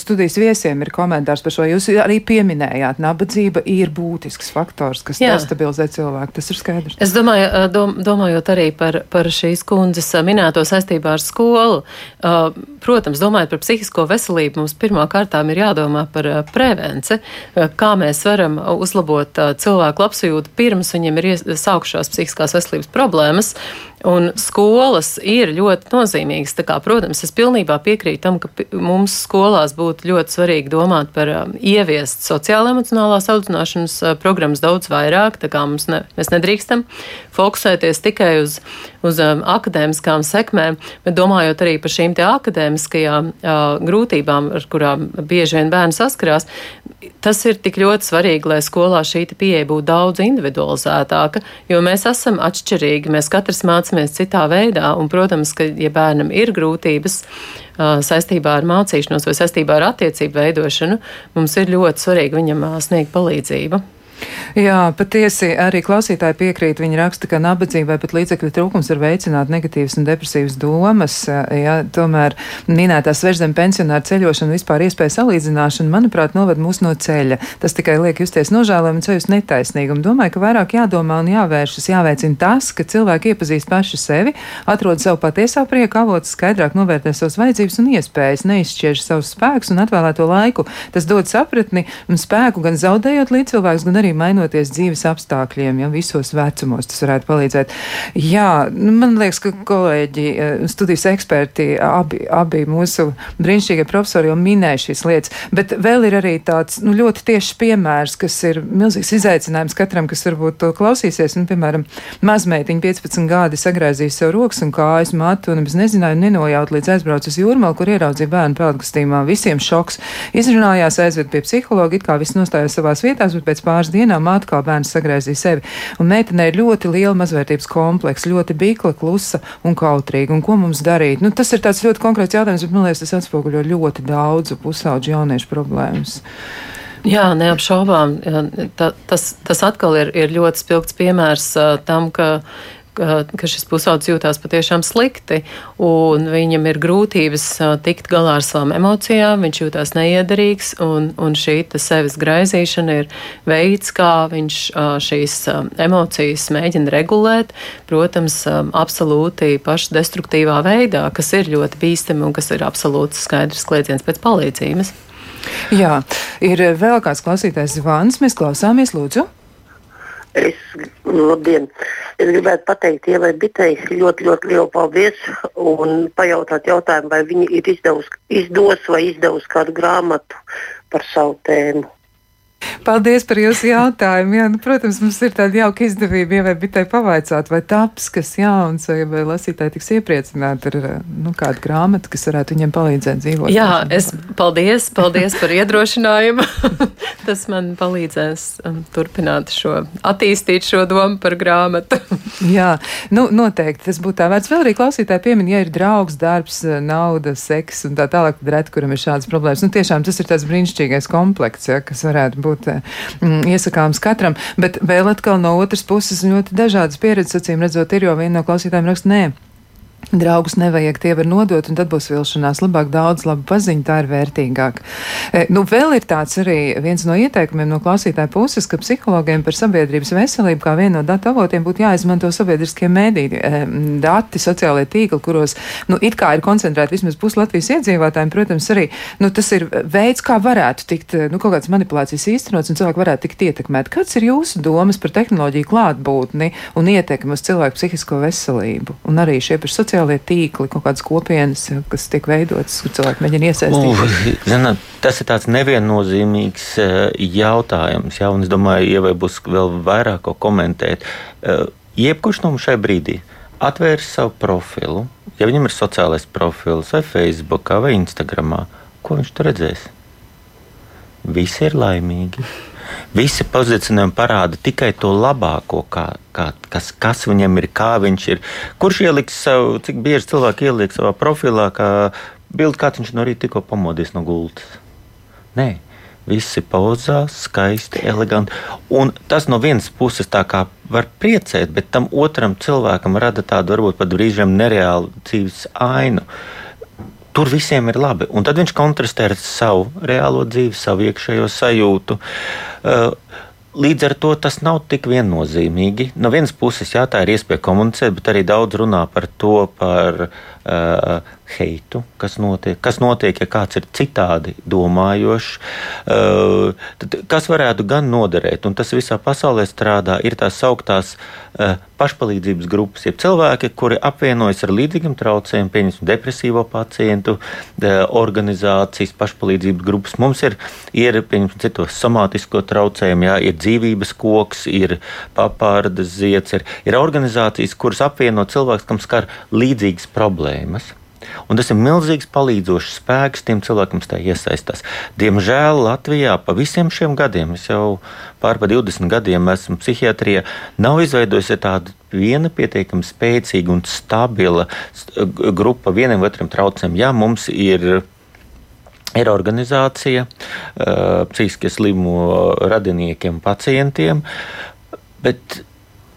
studijas viesiem ir komentārs par šo. Jūs arī pieminējāt, nabadzība ir būtisks faktors, kas Jā. destabilizē cilvēku. Tas ir skaidrs. Es domāju, dom, domājot arī par, par šīs kundzes minēto saistībā ar skolu, protams, domājot par psihisko veselību, mums pirmā kārtām ir jādomā par prevenci, kā mēs varam uzlabot cilvēku labsajūtu pirms viņiem ir sākušās psihiskās veselības problēmas. Un skolas ir ļoti nozīmīgas. Kā, protams, es pilnībā piekrītu tam, ka mums skolās būtu ļoti svarīgi domāt par um, ieviest sociālo-emocionālās audzināšanas uh, programmas daudz vairāk. Ne, mēs nedrīkstam fokusēties tikai uz, uz um, akadēmiskām sekmēm, bet domājot arī par šīm akadēmiskajām uh, grūtībām, ar kurām bieži vien bērni saskarās. Tas ir tik ļoti svarīgi, lai skolā šī pieeja būtu daudz individualizētāka, jo mēs esam atšķirīgi. Mēs katrs mācāmies citā veidā. Un, protams, ka, ja bērnam ir grūtības uh, saistībā ar mācīšanos vai saistībā ar attiecību veidošanu, mums ir ļoti svarīgi viņam uh, sniegt palīdzību. Jā, patiesi arī klausītāji piekrīt. Viņi raksta, ka nabadzībai pat līdzekļu trūkums var veicināt negatīvas un depresīvas domas. Jā, tomēr minētā svežzem pensionāra ceļošana vispār iespēja salīdzināšana, manuprāt, noved mūs no ceļa. Tas tikai liek justies nožēlojami un ceļus netaisnīgumu. Domāju, ka vairāk jādomā un jāvēršas, jāveicina tas, ka cilvēki iepazīst paši sevi, atrod savu patiesā prieka avotu, skaidrāk novērtē savas vajadzības un iespējas, neizšķiež savus spēkus un atvēlēto laiku. Tas dod sapratni un spēku gan zaudējot līdzcilvēkus, gan arī arī mainoties dzīves apstākļiem, ja visos vecumos tas varētu palīdzēt. Jā, nu, man liekas, ka kolēģi, eh, studijas eksperti, abi, abi mūsu brīnišķīgie profesori jau minēja šīs lietas, bet vēl ir arī tāds nu, ļoti tiešs piemērs, kas ir milzīgs izaicinājums katram, kas varbūt to klausīsies. Nu, piemēram, mazmeitiņa 15 gadi sagrāzīja sev rokas un kājas matu un es nezināju, nenojaut līdz aizbraucu uz jūrmalu, kur ieraudzīja bērnu peldkastījumā. Visiem šoks. Izrunājās, aizved pie psihologa, it kā viss nostājās savās vietās, bet pēc pāris dienām atkal bērns sagraizīja sevi. Un meitenei ir ļoti liela mazvērtības komplekss, ļoti bīkla, klusa un kautrīga. Un ko mums darīt? Nu, tas ir tāds ļoti konkrēts jautājums, bet man liekas, tas atspoguļo ļoti daudzu pusauģu jauniešu problēmas. Jā, neapšaubām. Ta, tas, tas atkal ir, ir ļoti spilgts piemērs uh, tam, ka ka, ka šis pusaudzis jūtās patiešām slikti, un viņam ir grūtības tikt galā ar savām emocijām, viņš jūtās neiederīgs, un, un šī sevis graizīšana ir veids, kā viņš šīs emocijas mēģina regulēt, protams, absolūti pašdestruktīvā veidā, kas ir ļoti bīstami un kas ir absolūti skaidrs kliedziens pēc palīdzības. Jā, ir vēl kāds klausītājs zvans, mēs klausāmies, lūdzu. Es, labdien! Es gribētu pateikt Ievai Bitei ļoti, ļoti lielu paldies un pajautāt jautājumu, vai viņi ir izdevusi, izdos vai izdevusi kādu grāmatu par savu tēmu. Paldies par jūsu jautājumu. Jā, nu, protams, mums ir tāda jauka izdevība, ja vai bitai pavaicāt, vai taps, kas jauns, vai, vai lasītāji tiks iepriecināti ar nu, kādu grāmatu, kas varētu viņiem palīdzēt dzīvot. Jā, es paldies, paldies par iedrošinājumu. Tas man palīdzēs um, turpināt šo, attīstīt šo domu par grāmatu. Jā, nu, noteikti tas būtu tā vērts. Vēl arī klausītāji piemin, ja ir draugs, darbs, nauda, seks un tā tālāk, tad ret, kuram ir šādas problēmas. Nu, tiešām tas ir tāds brīnišķīgais komplekts, ja, kas varētu būt būt mm, iesakāms katram. Bet vēl atkal no otras puses ļoti dažādas pieredzes, acīm redzot, ir, jo viena no klausītājiem raksta, nē. Draugus nevajag, tie var nodot, un tad būs vilšanās. Labāk daudz labu paziņu, tā ir vērtīgāk. E, nu, vēl ir tāds arī viens no ieteikumiem no klausītāja puses, ka psihologiem par sabiedrības veselību kā vienu no datu avotiem būtu jāizmanto sabiedriskie mēdīji, e, dati, sociālai tīkli, kuros, nu, it kā ir koncentrēti vismaz pus Latvijas iedzīvotājiem. Protams, arī, nu, tas ir veids, kā varētu tikt, nu, kaut kādas manipulācijas īstenots un cilvēki varētu tikt ietekmēt. Kāds ir jūsu domas par tehnoloģiju klātbūtni un ietekmi uz cilvēku psihisko veselību? Un arī šie par sociālajiem sociālie tīkli, kaut kādas kopienas, kas tiek veidotas, kur cilvēki mēģina iesaistīties? Zina, tas ir tāds neviennozīmīgs eh, jautājums, jā, un es domāju, Ievai būs vēl vairāk ko komentēt. Eh, jebkurš no mums šai brīdī atvērs savu profilu, ja viņam ir sociālais profils vai Facebook vai Instagram, ko viņš tur redzēs? Visi ir laimīgi. Visi pozicionējumi parāda tikai to labāko, kā, kā, kas, kas viņam ir, kā viņš ir. Kurš ieliks savu, cik bieži cilvēki ieliek savā profilā, kā bildi, kā viņš no rīta tikko pamodies no gultas. Nē, visi pozās, skaisti, eleganti. Un tas no vienas puses tā kā var priecēt, bet tam otram cilvēkam rada tādu varbūt pat brīžiem nereālu dzīves ainu. Tur visiem ir labi. Un tad viņš kontrastē ar savu reālo dzīvi, savu iekšējo sajūtu. Uh, Līdz ar to tas nav tik viennozīmīgi. No vienas puses, jā, tā ir iespēja komunicēt, bet arī daudz runā par to, par uh, heitu, kas notiek, kas notiek, ja kāds ir citādi domājošs. Uh, kas varētu gan noderēt, un tas visā pasaulē strādā, ir tās sauktās uh, pašpalīdzības grupas, jeb cilvēki, kuri apvienojas ar līdzīgiem traucējumiem, pieņemsim, depresīvo pacientu uh, organizācijas, pašpalīdzības grupas. Mums ir, ir pieņemsim, citos somātisko traucējumu, jā, ir dzīvības koks, ir papārdas ziets, ir, ir organizācijas, kuras apvieno cilvēkus, kam skar līdzīgas problēmas. Un tas ir milzīgs palīdzošs spēks tiem cilvēkiem, kas tajā iesaistās. Diemžēl Latvijā pa visiem šiem gadiem, es jau pār pa 20 gadiem esmu psihiatrijā, nav izveidojusies tāda viena pietiekami spēcīga un stabila grupa vienam otram traucējumam. Jā, mums ir ir organizācija uh, psihiski slimu radiniekiem, pacientiem, bet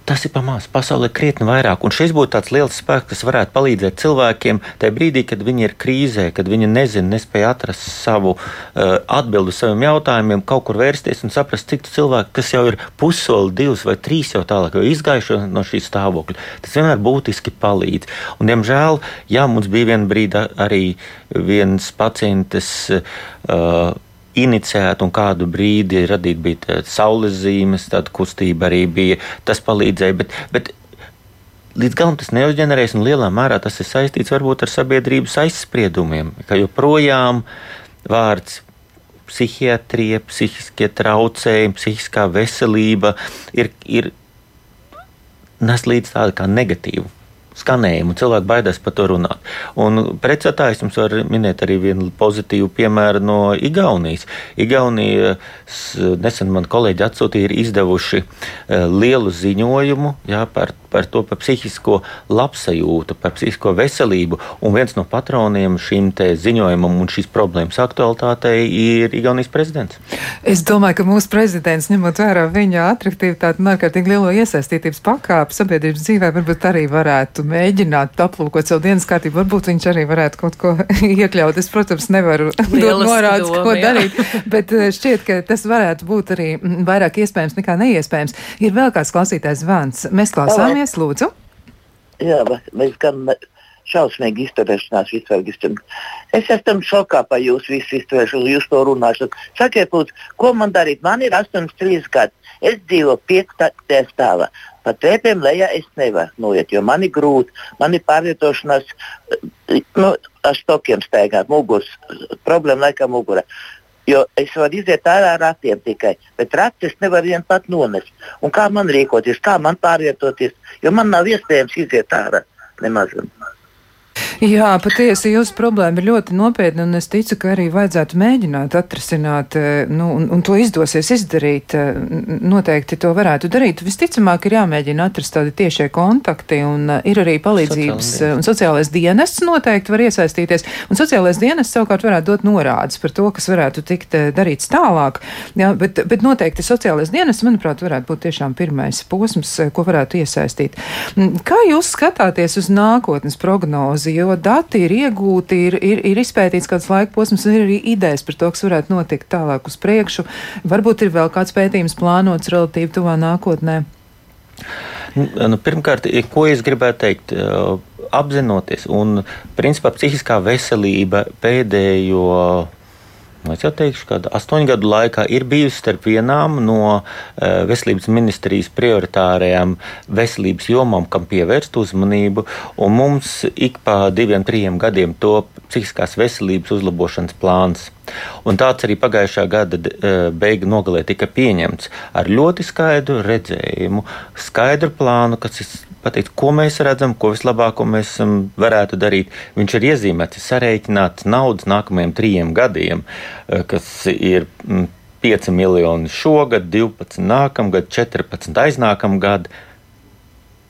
Tas ir pamāts. Pasaulē krietni vairāk. Un šis būtu tāds liels spēks, kas varētu palīdzēt cilvēkiem tajā brīdī, kad viņi ir krīzē, kad viņi nezina, nespēja atrast savu uh, atbildi uz saviem jautājumiem, kaut kur vērsties un saprast, cik cilvēki, kas jau ir pusoli, divas vai trīs jau tālāk, jau izgājuši no šī stāvokļa. Tas vienmēr būtiski palīdz. Un, diemžēl, jā, mums bija viena brīdi arī viens pacients. Uh, iniciēta un kādu brīdi radīt bija saules zīmes, tāda kustība arī bija. Tas palīdzēja, bet, bet līdz galam tas neuzģenerēs, un lielā mērā tas ir saistīts varbūt ar sabiedrības aizspriedumiem, ka joprojām vārds psihiatrija, psihiskie traucējumi, psihiskā veselība ir, ir nes līdz tādu kā negatīvu skanējumu. Cilvēki baidās par to runāt. Un pretstatājs jums var minēt arī vienu pozitīvu piemēru no Igaunijas. Igaunija nesen man kolēģi atsūtīja, ir izdevuši eh, lielu ziņojumu jā, par, par to, par psihisko labsajūtu, par psihisko veselību. Un viens no patroniem šim ziņojumam un šīs problēmas aktualitātei ir Igaunijas prezidents. Es domāju, ka mūsu prezidents, ņemot vērā viņa atraktivitāti un ārkārtīgi lielo iesaistītības pakāpi sabiedrības dzīvē, varbūt arī varētu mēģināt aplūkot savu dienas kārtību. Varbūt viņš arī varētu kaut ko iekļaut. Es, protams, nevaru dot norādes, ko jā. darīt, bet eh, šķiet, ka tas varētu būt arī mm, vairāk iespējams nekā neiespējams. Ir vēl kāds klausītājs zvans. Mēs klausāmies, lūdzu. Jā, mēs gan šausmīgi izturēšanās vispār. Es esmu šokā par jūsu visu izturēšanu, jūs to runāšanu. Sakiet, lūdzu, ko man darīt? Man ir 83 gadi. Es dzīvoju 5. stāvā. Pa trepēm lejā es nevaru noiet, jo man ir grūti. Man ir pārvietošanās, eh, nu, ar stokiem staigāt, muguras problēma laikam mugurā. Jo es varu iziet ārā ar ratiem tikai, bet ratus nevaru vien pat nonest. Un kā man rīkoties, kā man pārvietoties, jo man nav iespējams iziet ārā nemaz. Jā, patiesi jūsu problēma ir ļoti nopietna, un es ticu, ka arī vajadzētu mēģināt atrisināt, eh, nu, un, un to izdosies izdarīt. Eh, noteikti to varētu darīt. Visticamāk, ir jāmēģina atrast tādi tiešie kontakti, un eh, ir arī palīdzības, Sociālais. un sociālais dienests noteikti var iesaistīties, un sociālais dienests savukārt varētu dot norādes par to, kas varētu tikt darīts tālāk. Jā, bet, bet noteikti sociālais dienests, manuprāt, varētu būt tiešām pirmais posms, ko varētu iesaistīt. Kā jūs skatāties uz nākotnes prognozi? Jo dati ir iegūti, ir, ir, ir izpētīts kāds laika posms, un ir arī idejas par to, kas varētu notikt tālāk uz priekšu. Varbūt ir vēl kāds pētījums plānots relatīvi tuvā nākotnē. Nu, nu pirmkārt, ko es gribētu teikt? Apzinoties, un principā psihiskā veselība pēdējo es jau teikšu, ka astoņu gadu laikā ir bijusi starp vienām no uh, veselības ministrijas prioritārajām veselības jomām, kam pievērst uzmanību. Mums ik pa diviem, trim gadiem top psihiskās veselības uzlabošanas plāns. Un tāds arī pagājušā gada uh, beigu nogalē tika pieņemts ar ļoti skaidru redzējumu, skaidru plānu, kas pateikt, ko mēs redzam, ko vislabāko mēs um, varētu darīt. Viņš ir iezīmēts, sareiķināts naudas nākamajiem trijiem gadiem, uh, kas ir. Mm, 5 miljoni šogad, 12 nākamgad, 14 aiznākamgad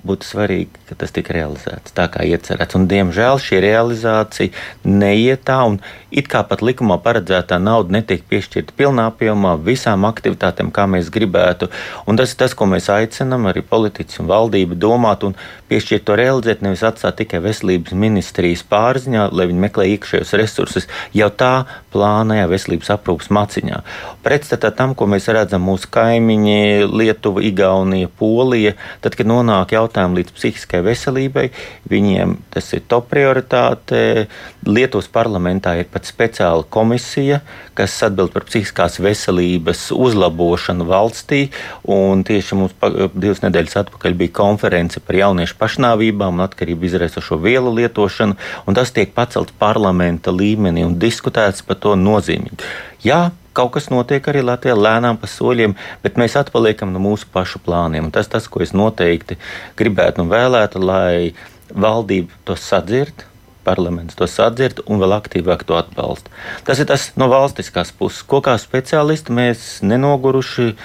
būtu svarīgi, ka tas tika realizēts tā, kā iecerēts. Un, diemžēl šī realizācija neiet tā, un it kā pat likumā paredzētā nauda netiek piešķirta pilnā apjomā visām aktivitātēm, kā mēs gribētu. Un tas ir tas, ko mēs aicinām arī politiķi un valdība domāt un piešķirt to realizēt, nevis atstāt tikai veselības ministrijas pārziņā, lai viņi meklē iekšējos resursus jau tā plānajā veselības aprūpas maciņā. Pretstatā tam, ko mēs redzam mūsu kaimiņi, Lietuva, Igaunija, Polija, tad, kad nonāk jautājumu līdz psihiskai veselībai. Viņiem tas ir top prioritāte. Lietuvas parlamentā ir pat speciāla komisija, kas atbild par psihiskās veselības uzlabošanu valstī. Tieši mums divas nedēļas atpakaļ bija konference par jauniešu pašnāvībām un atkarību izraisošo vielu lietošanu, un tas tiek pacelts parlamenta līmenī un diskutēts par to nozīmīgi. Jā, kaut kas notiek arī Latvijā lēnām pa soļiem, bet mēs atpaliekam no mūsu pašu plāniem. Tas tas, ko es noteikti gribētu un vēlētu, lai valdība to sadzird. Parlaments to sadzird un vēl aktīvāk to atbalsta. Tas ir tas no valstiskās puses. Ko kā speciālisti mēs nenoguruši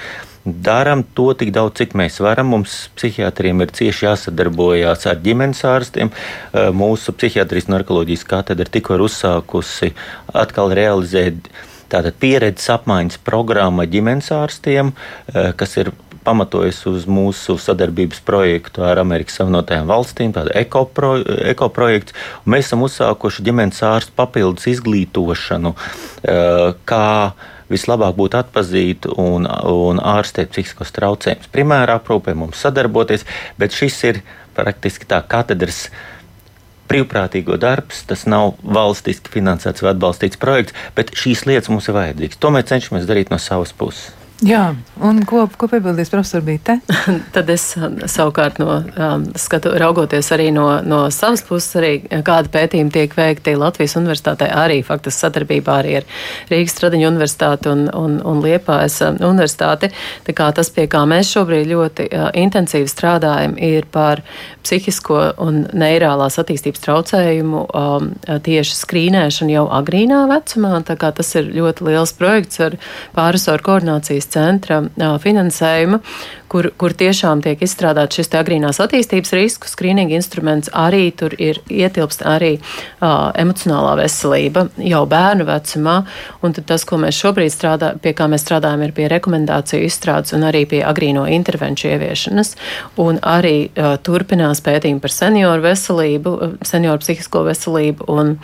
darām to tik daudz, cik mēs varam. Mums psihiatriem ir cieši jāsadarbojās ar ģimenes ārstiem. Mūsu psihiatrijas narkoloģijas katedra tikko ir uzsākusi atkal realizēt Tātad pieredzes apmaiņas programma ģimenes ārstiem, eh, kas ir pamatojas uz mūsu sadarbības projektu ar Amerikas Savienotajām valstīm, tādu ekoprojektu. Eko mēs esam uzsākuši ģimenes ārstu papildus izglītošanu, eh, kā vislabāk būtu atzīt un, un ārstēt psihiskos traucējumus. Primērā aprūpē mums sadarboties, bet šis ir praktiski tā katedras brīvprātīgo darbs, tas nav valstiski finansēts vai atbalstīts projekts, bet šīs lietas mums ir vajadzīgas. To mēs cenšamies darīt no savas puses. Jā, un ko, ko piebildīs profesor Bīte? Tad es um, savukārt no, um, skatu, raugoties arī no, no savas puses, arī kāda pētījuma tiek veikti Latvijas universitātē, arī faktiski sadarbībā arī ar Rīgas Stradiņu universitāti un, un, un Liepājas um, universitāti. Tā kā tas, pie kā mēs šobrīd ļoti uh, intensīvi strādājam, ir par psihisko un neirālās attīstības traucējumu um, tieši skrīnēšanu jau agrīnā vecumā. Tā kā tas ir ļoti liels projekts ar pārisoru koordinācijas centra finansējuma, kur, kur tiešām tiek izstrādāts šis agrīnās attīstības risku skrīninga instruments. Arī tur ir ietilpst arī uh, emocionālā veselība jau bērnu vecumā. Un tas, ko mēs šobrīd strādājam, pie kā mēs strādājam, ir pie rekomendāciju izstrādes un arī pie agrīno intervenciju ieviešanas. Un arī uh, turpinās pētījumi par senioru veselību, senioru psihisko veselību un,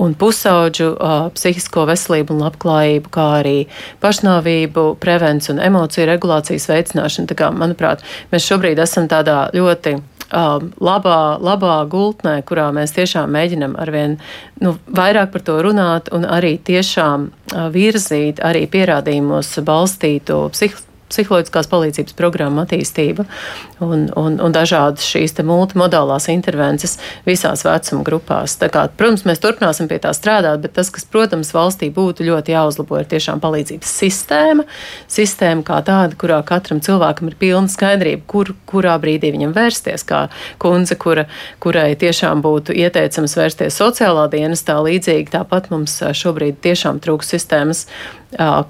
un pusauģu uh, psihisko veselību un labklājību, kā arī pašnāvību, prevenciju un emociju regulācijas veicināšanu. Tā kā, manuprāt, mēs šobrīd esam tādā ļoti um, labā, labā gultnē, kurā mēs tiešām mēģinam arvien nu, vairāk par to runāt un arī tiešām uh, virzīt arī pierādījumos balstītu psihisko psiholoģiskās palīdzības programma attīstība un, un, un dažādas šīs multimodālās intervences visās vecuma grupās. Tā kā, protams, mēs turpināsim pie tā strādāt, bet tas, kas, protams, valstī būtu ļoti jāuzlabo, ir tiešām palīdzības sistēma. Sistēma kā tāda, kurā katram cilvēkam ir pilna skaidrība, kur, kurā brīdī viņam vērsties, kā kundze, kura, kurai tiešām būtu ieteicams vērsties sociālā dienestā līdzīgi. Tāpat mums šobrīd tiešām trūks sistēmas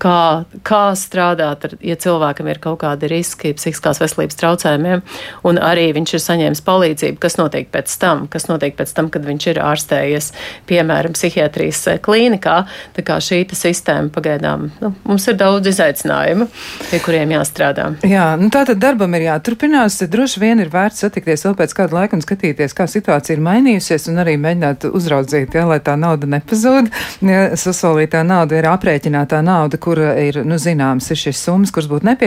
kā, kā strādāt, ar, ja cilvēkam ir kaut kādi riski psihiskās veselības traucējumiem, un arī viņš ir saņēmis palīdzību, kas notiek pēc tam, kas notiek pēc tam, kad viņš ir ārstējies, piemēram, psihiatrijas klīnikā. Tā kā šī sistēma pagaidām, nu, mums ir daudz izaicinājumu, pie kuriem jāstrādā. Jā, nu tā tad darbam ir jāturpinās. Droši vien ir vērts satikties vēl pēc kāda laika un skatīties, kā situācija ir mainījusies, un arī mēģināt uzraudzīt, ja, lai tā nauda nepazūd. Ja, sasolītā nauda ir aprēķinātā nauda kur ir, nu, zināms, ir šīs summas, kuras būtu nepieciešams,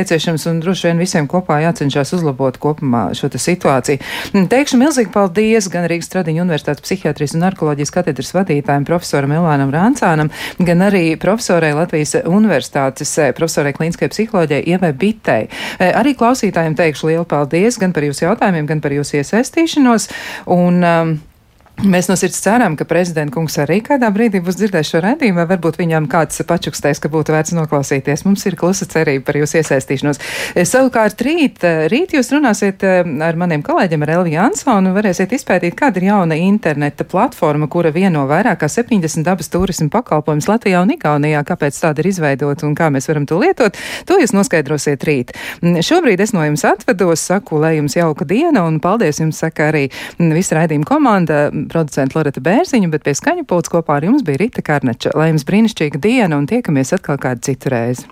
un droši vien visiem kopā jācenšas uzlabot kopumā šo situāciju. Mm, teikšu milzīgi paldies gan Rīgas Tradiņu Universitātes psihiatrijas un narkoloģijas katedras vadītājiem profesoram Elānam Rāncānam, gan arī profesorai Latvijas Universitātes eh, profesorai klīniskai psiholoģijai Ievai Bitei. Eh, arī klausītājiem teikšu lielu paldies gan par jūsu jautājumiem, gan par jūsu iesaistīšanos. Un, um, Mēs no sirds ceram, ka prezidenta kungs arī kādā brīdī būs dzirdējis šo redzējumu, vai varbūt viņam kāds pačukstēs, ka būtu vērts noklausīties. Mums ir klusa cerība par jūsu iesaistīšanos. Eh, savukārt rīt, eh, rīt jūs runāsiet eh, ar maniem kolēģiem, ar Elvi Jansonu, un varēsiet izpētīt, kāda ir jauna interneta platforma, kura vieno vairāk kā 70 dabas turismu pakalpojumus Latvijā un Igaunijā, kāpēc tāda ir izveidota un kā mēs varam to lietot. To jūs noskaidrosiet rīt. Mm, šobrīd es no jums atvedos, saku, lai jums jauka diena, un paldies jums saka arī mm, visa raidījuma komanda producenta Loreta Bērziņa, bet pie skaņu pults kopā ar jums bija Rita Karneča. Lai jums brīnišķīga diena un tiekamies atkal kādu citu reizi!